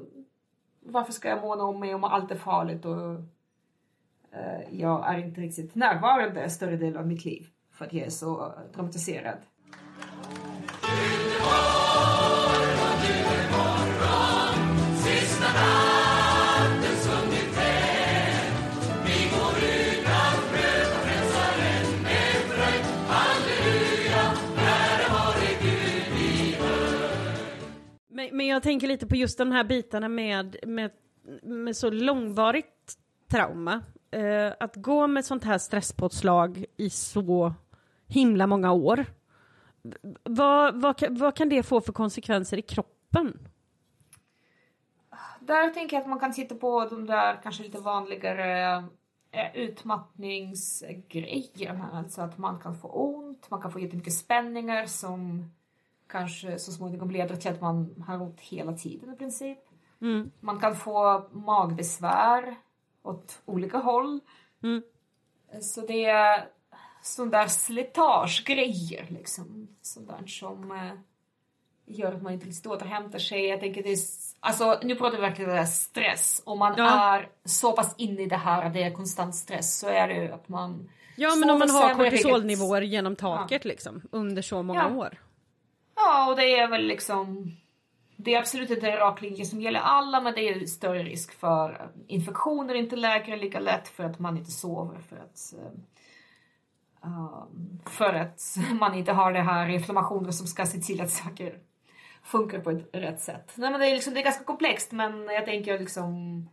Varför ska jag måna om mig om allt är farligt och... eh, Jag är inte riktigt närvarande större delen av mitt liv för att jag är så traumatiserad. Men, jag tänker lite på just de här bitarna med, med, med så långvarigt trauma. Eh, att gå med sånt här stresspåslag i så himla många år. Vad, vad, kan- vad kan det få för konsekvenser i kroppen? Där tänker jag att man kan titta på de där kanske lite vanligare eh, utmattningsgrejerna. Alltså att man kan få ont, man kan få jättemycket spänningar som kanske så småningom leder till att man har ont hela tiden i princip. Mm. Man kan få magbesvär åt olika håll. Mm. Så det är sån där slitagegrejer liksom. Sånt där som eh, gör att man inte riktigt återhämtar sig. Jag tänker det är, alltså nu pratar vi verkligen om stress. Om man Ja. är så pass inne i det här att det är konstant stress så är det ju att man Ja, men om man har kortisolnivåer genom taket liksom, under så många Ja. år. Ja, och det är väl liksom... Det är absolut inte en rak linje som gäller alla, men det är större risk för eh, infektioner inte läkare lika lätt för att man inte sover, för att... um, för att man inte har det här inflammationen som ska se till att saker funkar på ett rätt sätt. Nej, men det, är liksom, det är ganska komplext, men jag tänker liksom...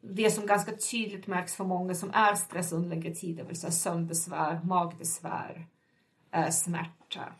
Det som ganska tydligt märks för många som är stressade under längre tid, det vill säga sömnbesvär, magbesvär, eh, smärta.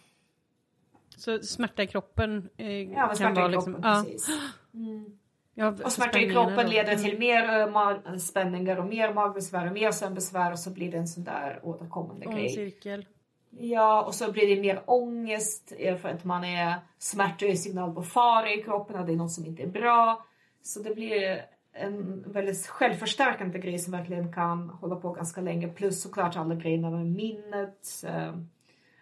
Så smärta i kroppen eh, Ja, kan vara i liksom... kroppen, precis. Mm. Ja, Och smärta i kroppen leder till mer eh, spänningar och mer magbesvär och mer sömnbesvär och så blir det en sån där återkommande grej. cirkel. Ja, och så blir det mer ångest eh, för att man är smärta är signal på fara i kroppen och det är något som inte är bra. Så det blir en väldigt självförstärkande grej som verkligen kan hålla på ganska länge. Plus såklart alla grejerna med minnet.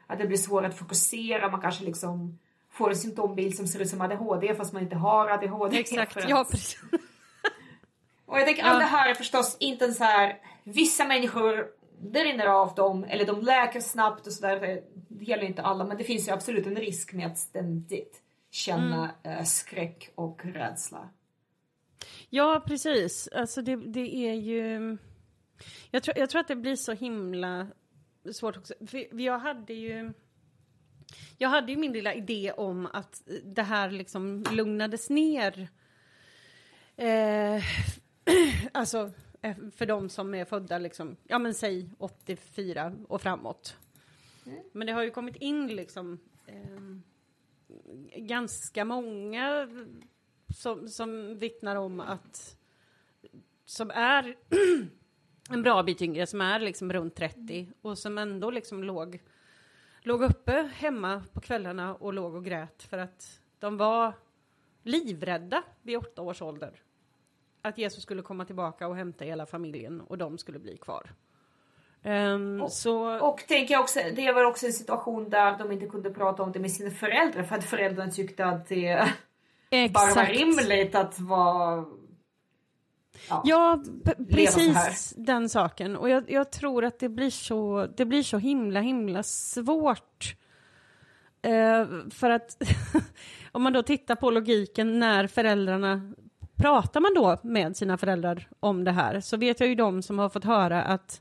Att det blir svårt att fokusera. Man kanske liksom får en symptombild som ser ut som ADHD fast man inte har ADHD. Exakt, att- ja precis. och jag tänker Ja. allt det här är förstås inte en så här, vissa människor det rinner av dem eller de läker snabbt och sådär. Det- gäller inte alla men det finns ju absolut en risk med att ständigt känna eh, skräck och rädsla. Ja, precis. Alltså det, det är ju... Jag tror, jag tror att det blir så himla svårt också. För jag hade ju... Jag hade ju min lilla idé om att det här liksom lugnades ner. Eh, alltså eh, för de som är födda liksom, ja men säg 84 och framåt. Men det har ju kommit in liksom eh, ganska många som, som vittnar om att som är en bra bit yngre, som är liksom runt 30 och som ändå liksom låg, låg uppe hemma på kvällarna och låg och grät för att de var livrädda vid åtta års ålder. Att Jesus skulle komma tillbaka och hämta hela familjen och de skulle bli kvar. Ehm, Och- så, Och tänker jag också, det var också en situation där de inte kunde prata om det med sina föräldrar för att föräldrarna tyckte att det bara var exakt. rimligt att vara... Ja, precis den saken. Och jag, jag tror att det blir så, det blir så himla, himla svårt. Eh, för att om man då tittar på logiken när föräldrarna pratar man då med sina föräldrar om det här så vet jag ju de som har fått höra att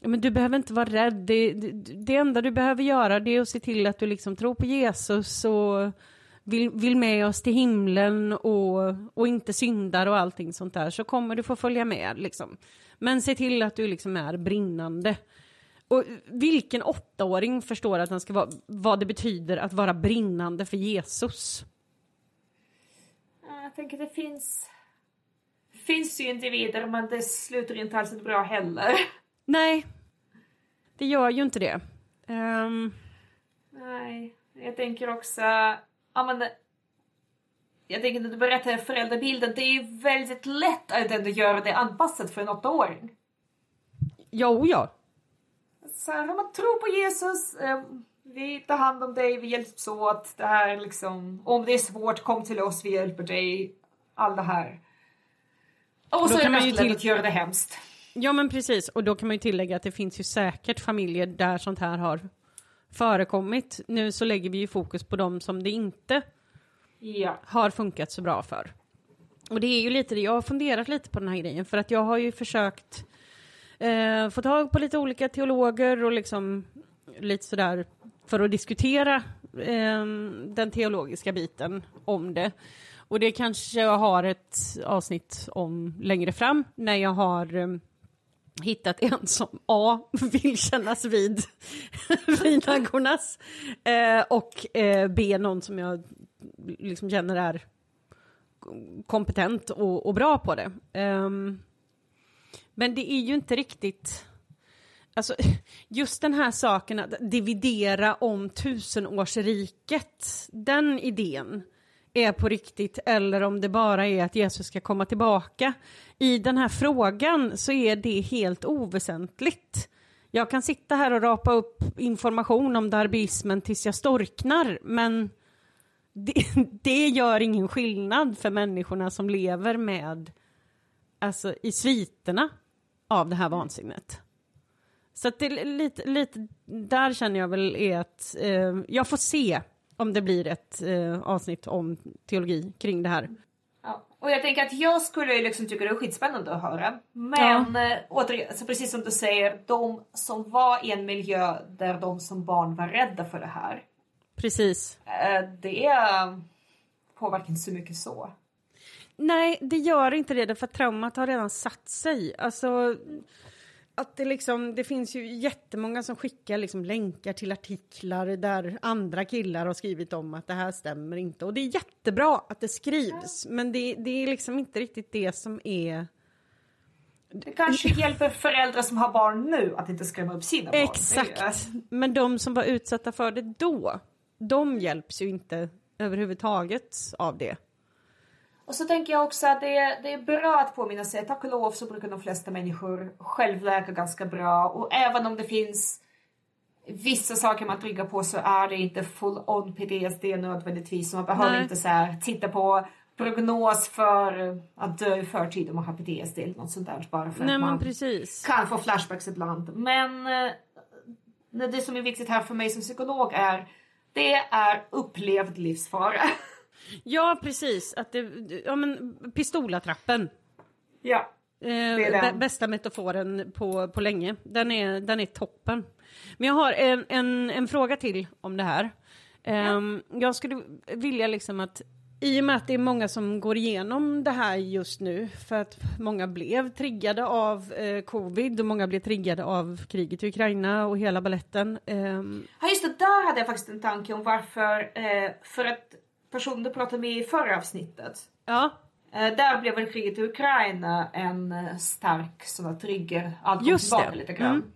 men du behöver inte vara rädd. Det, det, det enda du behöver göra det är att se till att du liksom tror på Jesus och vill, vill med oss till himlen och, och inte syndar och allting sånt där så kommer du få följa med liksom. Men se till att du liksom är brinnande. Och vilken åttaåring förstår att han ska vara, vad det betyder att vara brinnande för Jesus? Ja, Jag tänker det finns... finns ju individer men det slutar inte alls bra heller. Nej, det gör ju inte det. Ehm, Nej, jag tänker också... Ja, men, jag tänker när du berättar föräldrabilden, det är ju väldigt lätt att ändå göra det anpassat för en åttaåring. jo, ja. Så här, man tror på Jesus, eh, vi tar hand om dig, vi hjälps åt. Det här liksom, om det är svårt, kom till oss, vi hjälper dig. Allt det här. Och så är kan det man ju till- att göra det hemskt. Ja, men precis. Och då kan man ju tillägga att det finns ju säkert familjer där sånt här har förekommit. Nu så lägger vi ju fokus på dem som det inte Ja. har funkat så bra för. Och det är ju lite det, jag har funderat lite på den här grejen för att jag har ju försökt eh, få tag på lite olika teologer och liksom lite sådär för att diskutera eh, den teologiska biten om det. Och det kanske jag har ett avsnitt om längre fram när jag har eh, hittat en som A vill kännas vid vinagornas eh, och eh, B någon som jag liksom känner är kompetent och, och bra på det. Um, men det är ju inte riktigt... Alltså, just den här saken att dividera om tusenårsriket, den idén är på riktigt eller om det bara är att Jesus ska komma tillbaka. I den här frågan så är det helt oväsentligt. Jag kan sitta här och rapa upp information om darbiismen tills jag storknar, men det, det gör ingen skillnad för människorna som lever med, alltså i sviterna av det här vansinnet. Så att det är lite, lite, där känner jag väl är att eh, jag får se om det blir ett eh, avsnitt om teologi kring det här. Ja. Och jag tänker att jag skulle liksom tycka det är skitspännande att höra. Men eh, återigen, alltså precis som du säger, de som var i en miljö där de som barn var rädda för det här. Precis. Eh, det påverkar inte så mycket så. Nej, det gör inte det, för traumat har redan satt sig. Alltså, att det liksom, det finns ju jättemånga som skickar liksom länkar till artiklar där andra killar har skrivit om att det här stämmer inte. Och det är jättebra att det skrivs, men det, det är liksom inte riktigt det som är... Det kanske hjälper föräldrar som har barn nu att inte skrämma upp sina barn. Exakt, men de som var utsatta för det då, de hjälps ju inte överhuvudtaget av det. Och så tänker jag också att det är, det är bra att påminna sig. Tack och lov så brukar de flesta människor självläka ganska bra. Och även om det finns vissa saker man triggar på så är det inte full on PTSD nödvändigtvis. Så man behöver Nej. inte så här, titta på prognos för att dö i förtid om man har PTSD eller något sånt där. Bara för Nej, att man precis. kan få flashbacks ibland. Men eh, det som är viktigt här för mig som psykolog är det är upplevd livsfara. Ja, precis. Att det, ja, men pistolattrappen. Ja. Eh, det är den. Bästa metaforen på, på länge. Den är, den är toppen. Men jag har en, en, en fråga till om det här. Um, jag skulle vilja liksom att i och med att det är många som går igenom det här just nu för att många blev triggade av eh, covid och många blev triggade av kriget i Ukraina och hela balletten. Um... Ja just det, där hade jag faktiskt en tanke om varför. Eh, för att person du pratade med i förra avsnittet. Ja. Eh, där blev väl kriget i Ukraina en eh, stark sån trigger. Allt kom tillbaka det. lite grann. Mm.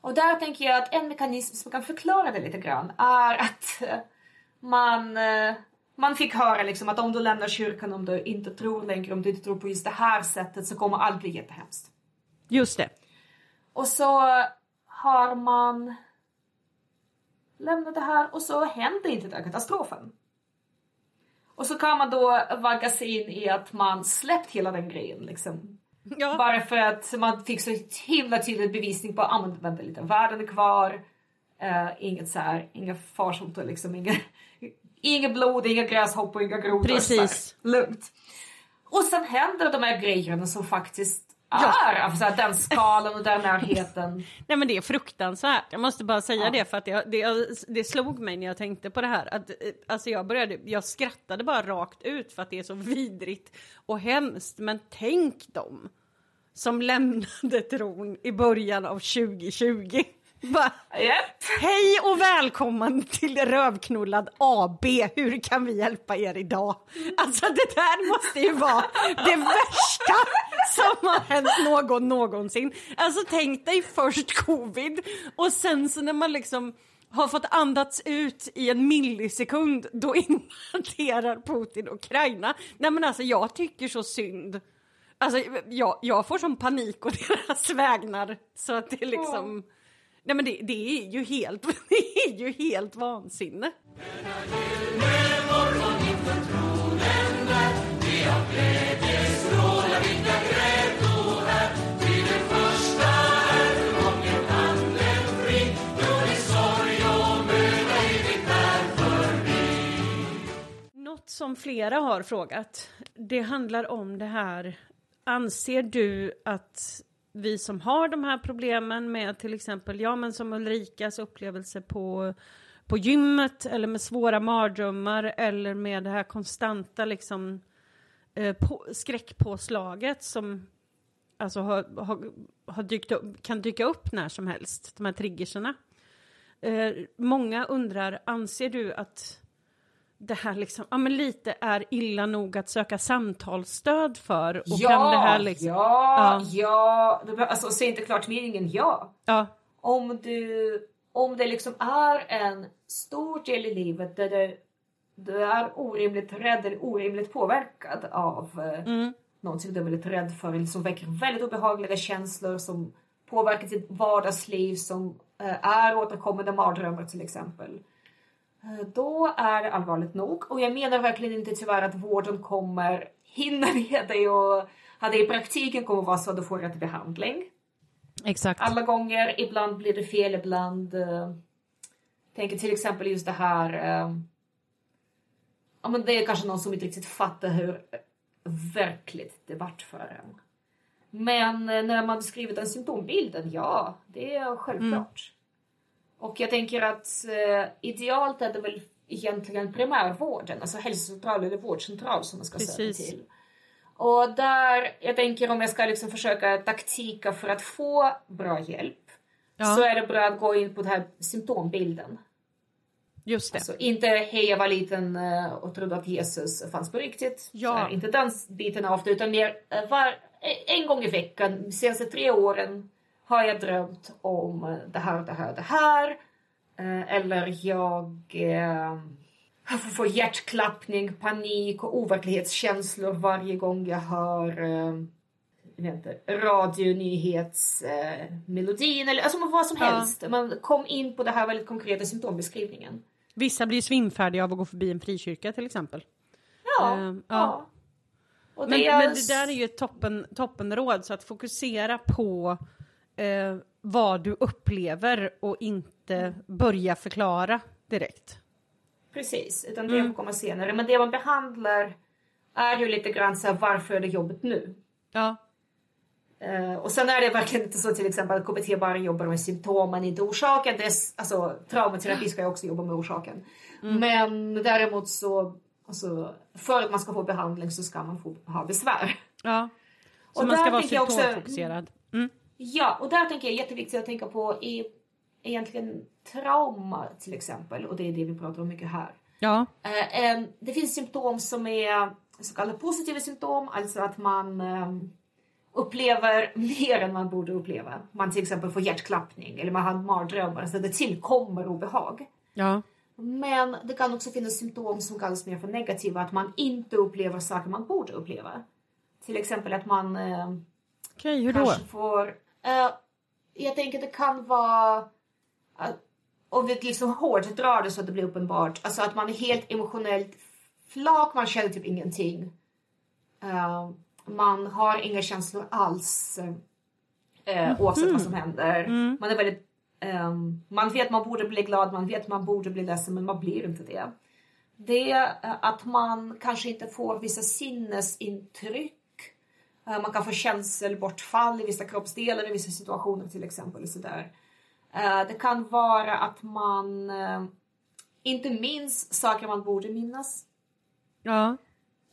Och där tänker jag att en mekanism som kan förklara det lite grann är att eh, man, man fick höra liksom att om du lämnar kyrkan, om du inte tror längre, om du inte tror på just det här sättet så kommer allt bli jättehemskt. Just det. Och så har man lämnat det här och så händer inte den katastrofen. Och så kan man då vagga sig in i att man släppt hela den grejen liksom. Ja. Bara för att man fick så himla tydlig bevisning på att ah, vänta lite, världen är kvar. Uh, inget så här, inga farsoter liksom, inga, inget blod, inga gräshoppor, inga grodor. Precis. Lugnt. Och sen händer de här grejerna som faktiskt ja. är. Alltså den skalan och den närheten. Nej men det är fruktansvärt. Jag måste bara säga ja. det för att det, det, det slog mig när jag tänkte på det här. Att, alltså jag, började, jag skrattade bara rakt ut för att det är så vidrigt och hemskt. Men tänk dem som lämnade tron i början av 2020. Va? Yep. Hej och välkommen till Rövknullad AB. Hur kan vi hjälpa er idag? Alltså det där måste ju vara det värsta som har hänt någon någonsin. Alltså tänk dig först covid och sen så när man liksom har fått andats ut i en millisekund då invaderar Putin Ukraina. Nej men alltså jag tycker så synd. Alltså jag, jag får som panik och deras vägnar så att det liksom Nej men det, det, är ju helt, det är ju helt vansinne. Något som flera har frågat, det handlar om det här, anser du att vi som har de här problemen med till exempel, ja men som Ulrikas upplevelse på, på gymmet eller med svåra mardrömmar eller med det här konstanta liksom eh, på, skräckpåslaget som alltså har, har, har dykt upp, kan dyka upp när som helst, de här triggerserna. Eh, många undrar, anser du att det här liksom, ja men lite är illa nog att söka samtalsstöd för? Och ja, kan det här liksom, ja, ja, ja. Alltså säg inte klart meningen, ja. ja. Om du, om det liksom är en stor del i livet där du, du är orimligt rädd eller orimligt påverkad av eh, mm. någonting du är väldigt rädd för eller som väcker väldigt obehagliga känslor som påverkar ditt vardagsliv som eh, är återkommande mardrömmar till exempel då är det allvarligt nog. Och jag menar verkligen inte tyvärr att vården kommer hinna med dig och att det i praktiken kommer vara så att du får rätt behandling. Exakt. Alla gånger, ibland blir det fel, ibland... Uh, tänker till exempel just det här... Uh, ja, men det är kanske någon som inte riktigt fattar hur verkligt det vart för en. Men när man beskriver den symptombilden, ja, det är självklart. Mm. Och jag tänker att eh, idealt är det väl egentligen primärvården, alltså hälsocentral eller vårdcentral som man ska söka till. Och där, jag tänker om jag ska liksom försöka taktika för att få bra hjälp Ja. så är det bra att gå in på den här symptombilden. Just det. Alltså inte hej jag var liten eh, och trodde att Jesus fanns på riktigt. Ja. Här, inte den biten ofta utan mer eh, var, en gång i veckan de senaste tre åren har jag drömt om eh, det här, det här, det här. Eh, Eller jag eh, får hjärtklappning, panik och overklighetskänslor varje gång jag hör eh, jag inte, radionyhetsmelodin eller alltså vad som Ja. helst. Man kom in på det här väldigt konkreta symptombeskrivningen. Vissa blir svimfärdiga av att gå förbi en frikyrka till exempel. Ja. Ehm, ja. ja. Och Men, det är- men det där är ju ett toppen, toppenråd, så att fokusera på eh, vad du upplever och inte börja förklara direkt. Precis, utan Mm. det komma senare. Men det man behandlar är ju lite grann så här, varför är det jobbigt nu? Ja, Eh, och sen är det verkligen inte så till exempel att KBT bara jobbar med symptomen, inte orsaken. Det är, alltså, traumaterapi ska ju också jobba med orsaken. Mm. Men däremot så, alltså, för att man ska få behandling så ska man få ha besvär. ja. Så Och man ska vara jag också- symptomfokuserad. Mm. Ja, och där tänker jag jätteviktigt att tänka på är egentligen trauma till exempel. Och det är det vi pratar om mycket här. Ja, Eh, det finns symptom som är så kallade positiva symptom, alltså att man upplever mer än man borde uppleva. Man till exempel får hjärtklappning eller man har mardrömmar, alltså det tillkommer obehag. ja. Men det kan också finnas symptom som kallas mer för negativa, att man inte upplever saker man borde uppleva. Till exempel att man Okej, hur då? kanske får... eh, jag tänker det kan vara... att om vi liksom hårt drar det så att det blir uppenbart. Alltså att man är helt emotionellt flak, man känner typ ingenting. Eh, man har inga känslor alls. Uh, oavsett vad som händer. Man är väldigt... ehm, man vet man borde bli glad, man vet man borde bli ledsen men man blir inte det. Det är att man kanske inte får vissa sinnesintryck. Eh, Man kan få känselbortfall i vissa kroppsdelar i vissa situationer till exempel. Och sådär. Eh, Det kan vara att man eh, inte minns saker man borde minnas. Ja,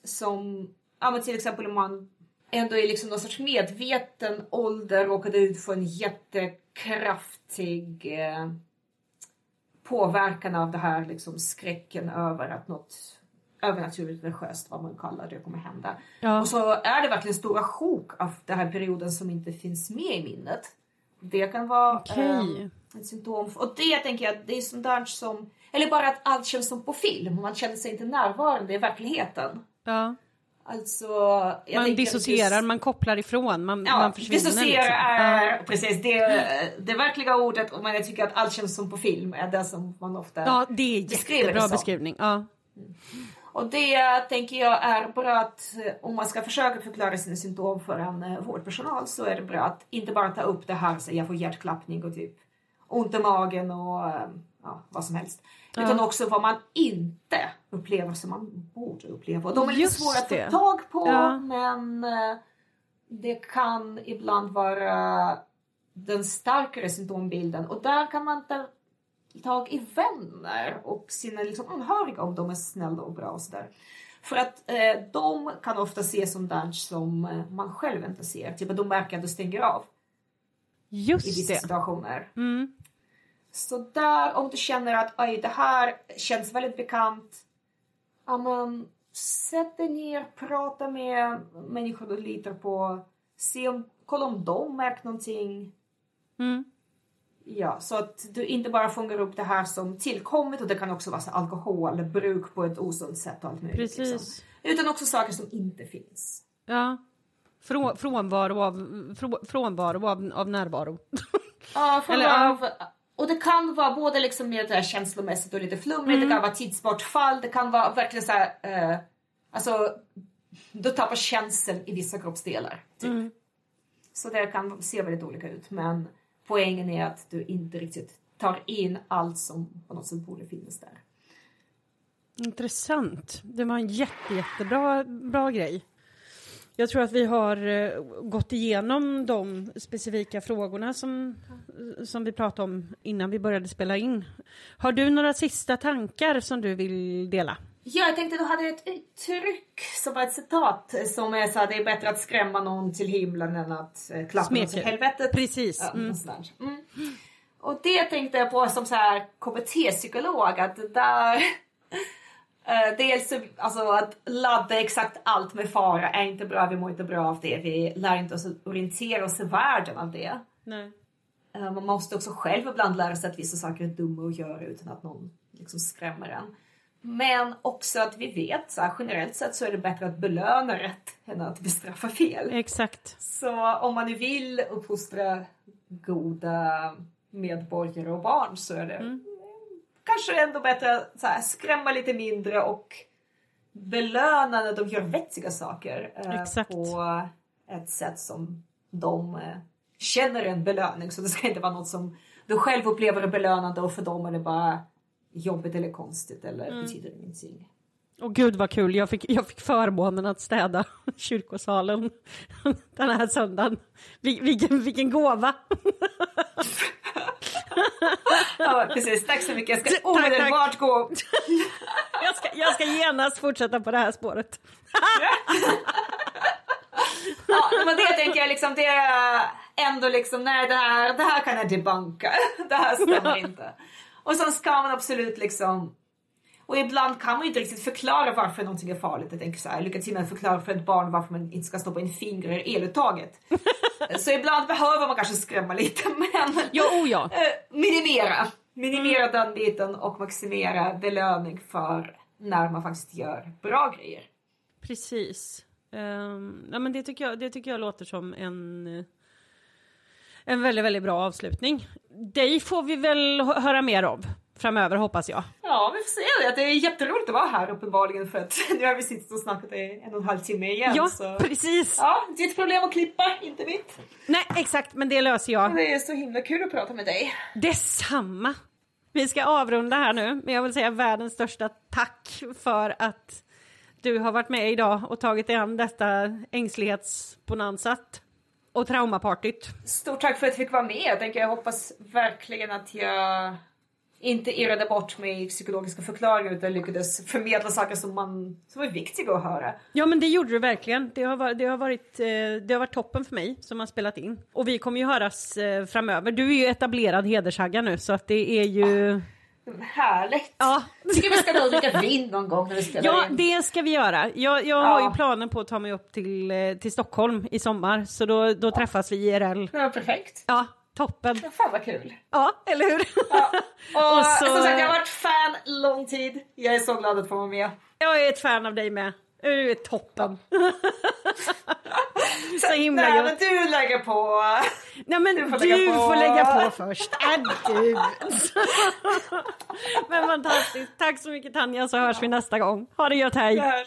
Som ja, men till exempel om man ändå i liksom någon sorts medveten ålder råkade ut för en jättekraftig eh, påverkan av det här liksom skräcken över att något övernaturligt religiöst, vad man kallar det, kommer hända. Ja. Och så är det verkligen stora sjok av den här perioden som inte finns med i minnet. Det kan vara Okej. eh, ett symptom. Och det tänker jag, det är sånt där som, eller bara att allt känns som på film. Man känner sig inte närvarande i verkligheten. ja. Alltså, Man dissocierar, just- man kopplar ifrån, man, Ja, man försvinner. dissociera liksom. är precis det, det verkliga ordet. Men jag tycker att allt känns som på film är det som man ofta... Ja, det är beskriver jättebra beskrivning. Ja. Och det tänker jag är bra att eh, om man ska försöka förklara sina symptom för en eh, vårdpersonal så är det bra att inte bara ta upp det här, så jag får hjärtklappning och typ ont i magen och eh, ja, vad som helst. Utan också vad man inte upplever som man borde uppleva. Och de är lite svåra att få tag på Ja. men eh, det kan ibland vara den starkare symptombilden och där kan man ta tag i vänner och sina liksom, anhöriga om de är snälla och bra och sådär. För att eh, de kan ofta se som där som eh, man själv inte ser. Typ att de märker att du stänger av i Just vissa det. situationer. Mm. Så där, om du känner att Oj, det här känns väldigt bekant. Ja, men, sätt dig ner, prata med människor du litar på. Se om, kolla om de märkt någonting. Mm. Ja, så att du inte bara fångar upp det här som tillkommit och det kan också vara så alkoholbruk på ett osunt sätt och allt möjligt. Precis. Liksom. Utan också saker som inte finns. Ja. Frå, frånvaro av, frå, frånvaro av, av närvaro. Ja, Eller, av, och det kan vara både liksom mer det här känslomässigt och lite flummigt, det kan vara tidsbortfall, det kan vara verkligen så här, eh, alltså du tappar känseln i vissa kroppsdelar. Typ. Så det kan se väldigt olika ut men poängen är att du inte riktigt tar in allt som på något sätt borde finnas där. Intressant. Det var en jätte, jättebra bra grej. Jag tror att vi har eh, gått igenom de specifika frågorna som, som vi pratade om innan vi började spela in. Har du några sista tankar som du vill dela? Ja, jag tänkte du hade ett uttryck som var ett citat som är så att det är bättre att skrämma någon till himlen än att eh, klappa någon till helvetet. Precis. Ja, Mm. mm. Och det tänkte jag på som så här KBT-psykolog att där eh, Dels så- alltså att ladda exakt allt med fara är inte bra, vi mår inte bra av det. Vi lär inte oss att orientera oss i världen av det. Nej. Eh, Man måste också själv ibland lära sig att vissa saker är dumma att göra utan att någon liksom skrämmer en. Men också att vi vet så här, generellt sett så är det bättre att belöna rätt än att bestraffa fel. Exakt. Så om man nu vill uppfostra goda medborgare och barn så är det kanske ändå bättre att så här, skrämma lite mindre och belöna när de gör vetsiga saker eh, på ett sätt som de eh, känner en belöning. Så det ska inte vara något som du själv upplever är belönande och för dem är det bara jobbigt eller konstigt eller betyder ingenting. Och gud vad kul, jag fick, jag fick förmånen att städa kyrkosalen den här söndagen. Vil- Vilken, vilken gåva! Ja, precis. Tack så mycket. Jag Tack, ska omedelbart gå Jag ska, jag ska genast fortsätta på det här spåret. Ja, men det tänker jag liksom, det är ändå liksom, nej det här, det här kan jag debunka. Det här stämmer inte. Och sen ska man absolut liksom, och ibland kan man ju inte riktigt förklara varför någonting är farligt. Jag tänker så här, lycka till med att förklara för ett barn varför man inte ska stoppa in fingrar i eluttaget. Så ibland behöver man kanske skrämma lite, men Ja, oh ja. eh, minimera. Minimera den biten och maximera belöning för när man faktiskt gör bra grejer. Precis. Um, ja, men det, tycker jag, det tycker jag låter som en, eh, en väldigt, väldigt bra avslutning. Dig får vi väl hö- höra mer av framöver hoppas jag. Ja, vi får se det. Det är jätteroligt att vara här uppenbarligen för att nu har vi suttit och snackat i en och en halv timme igen. Ja, så. precis. Ja, ditt problem att klippa, inte mitt. Nej, exakt, men det löser jag. Det är så himla kul att prata med dig. Detsamma. Vi ska avrunda här nu, men jag vill säga världens största tack för att du har varit med idag och tagit dig an detta ängslighetsbonansat och traumapartyt. Stort tack för att jag fick vara med. Jag, tänker, jag hoppas verkligen att jag inte irrade bort mig i psykologiska förklaringar utan lyckades förmedla saker som, man, som är viktiga att höra. Ja men det gjorde du verkligen. Det har, varit, det, har varit, eh, det har varit toppen för mig som har spelat in. Och vi kommer ju höras eh, framöver. Du är ju etablerad hedershagga nu så att det är ju... Härligt! Ja, tycker vi ska nog dricka vin någon gång när vi spelar ja in. det ska vi göra. Jag, jag har Ja. ju planen på att ta mig upp till, eh, till Stockholm i sommar så då, då träffas vi IRL. Ja, perfekt. Ja, toppen. Ja, Fan vad kul. Ja, eller hur? Och, Och så- som sagt, jag har varit fan lång tid. Jag är så glad att få vara med. Jag är ett fan av dig med. Du är toppen. så himla Nej, men du lägger på. Nej men Du du får får, lägga på. lägga på först. Äh, du. men fantastiskt. Tack så mycket Tanja så hörs vi nästa gång. Ha det gött, hej.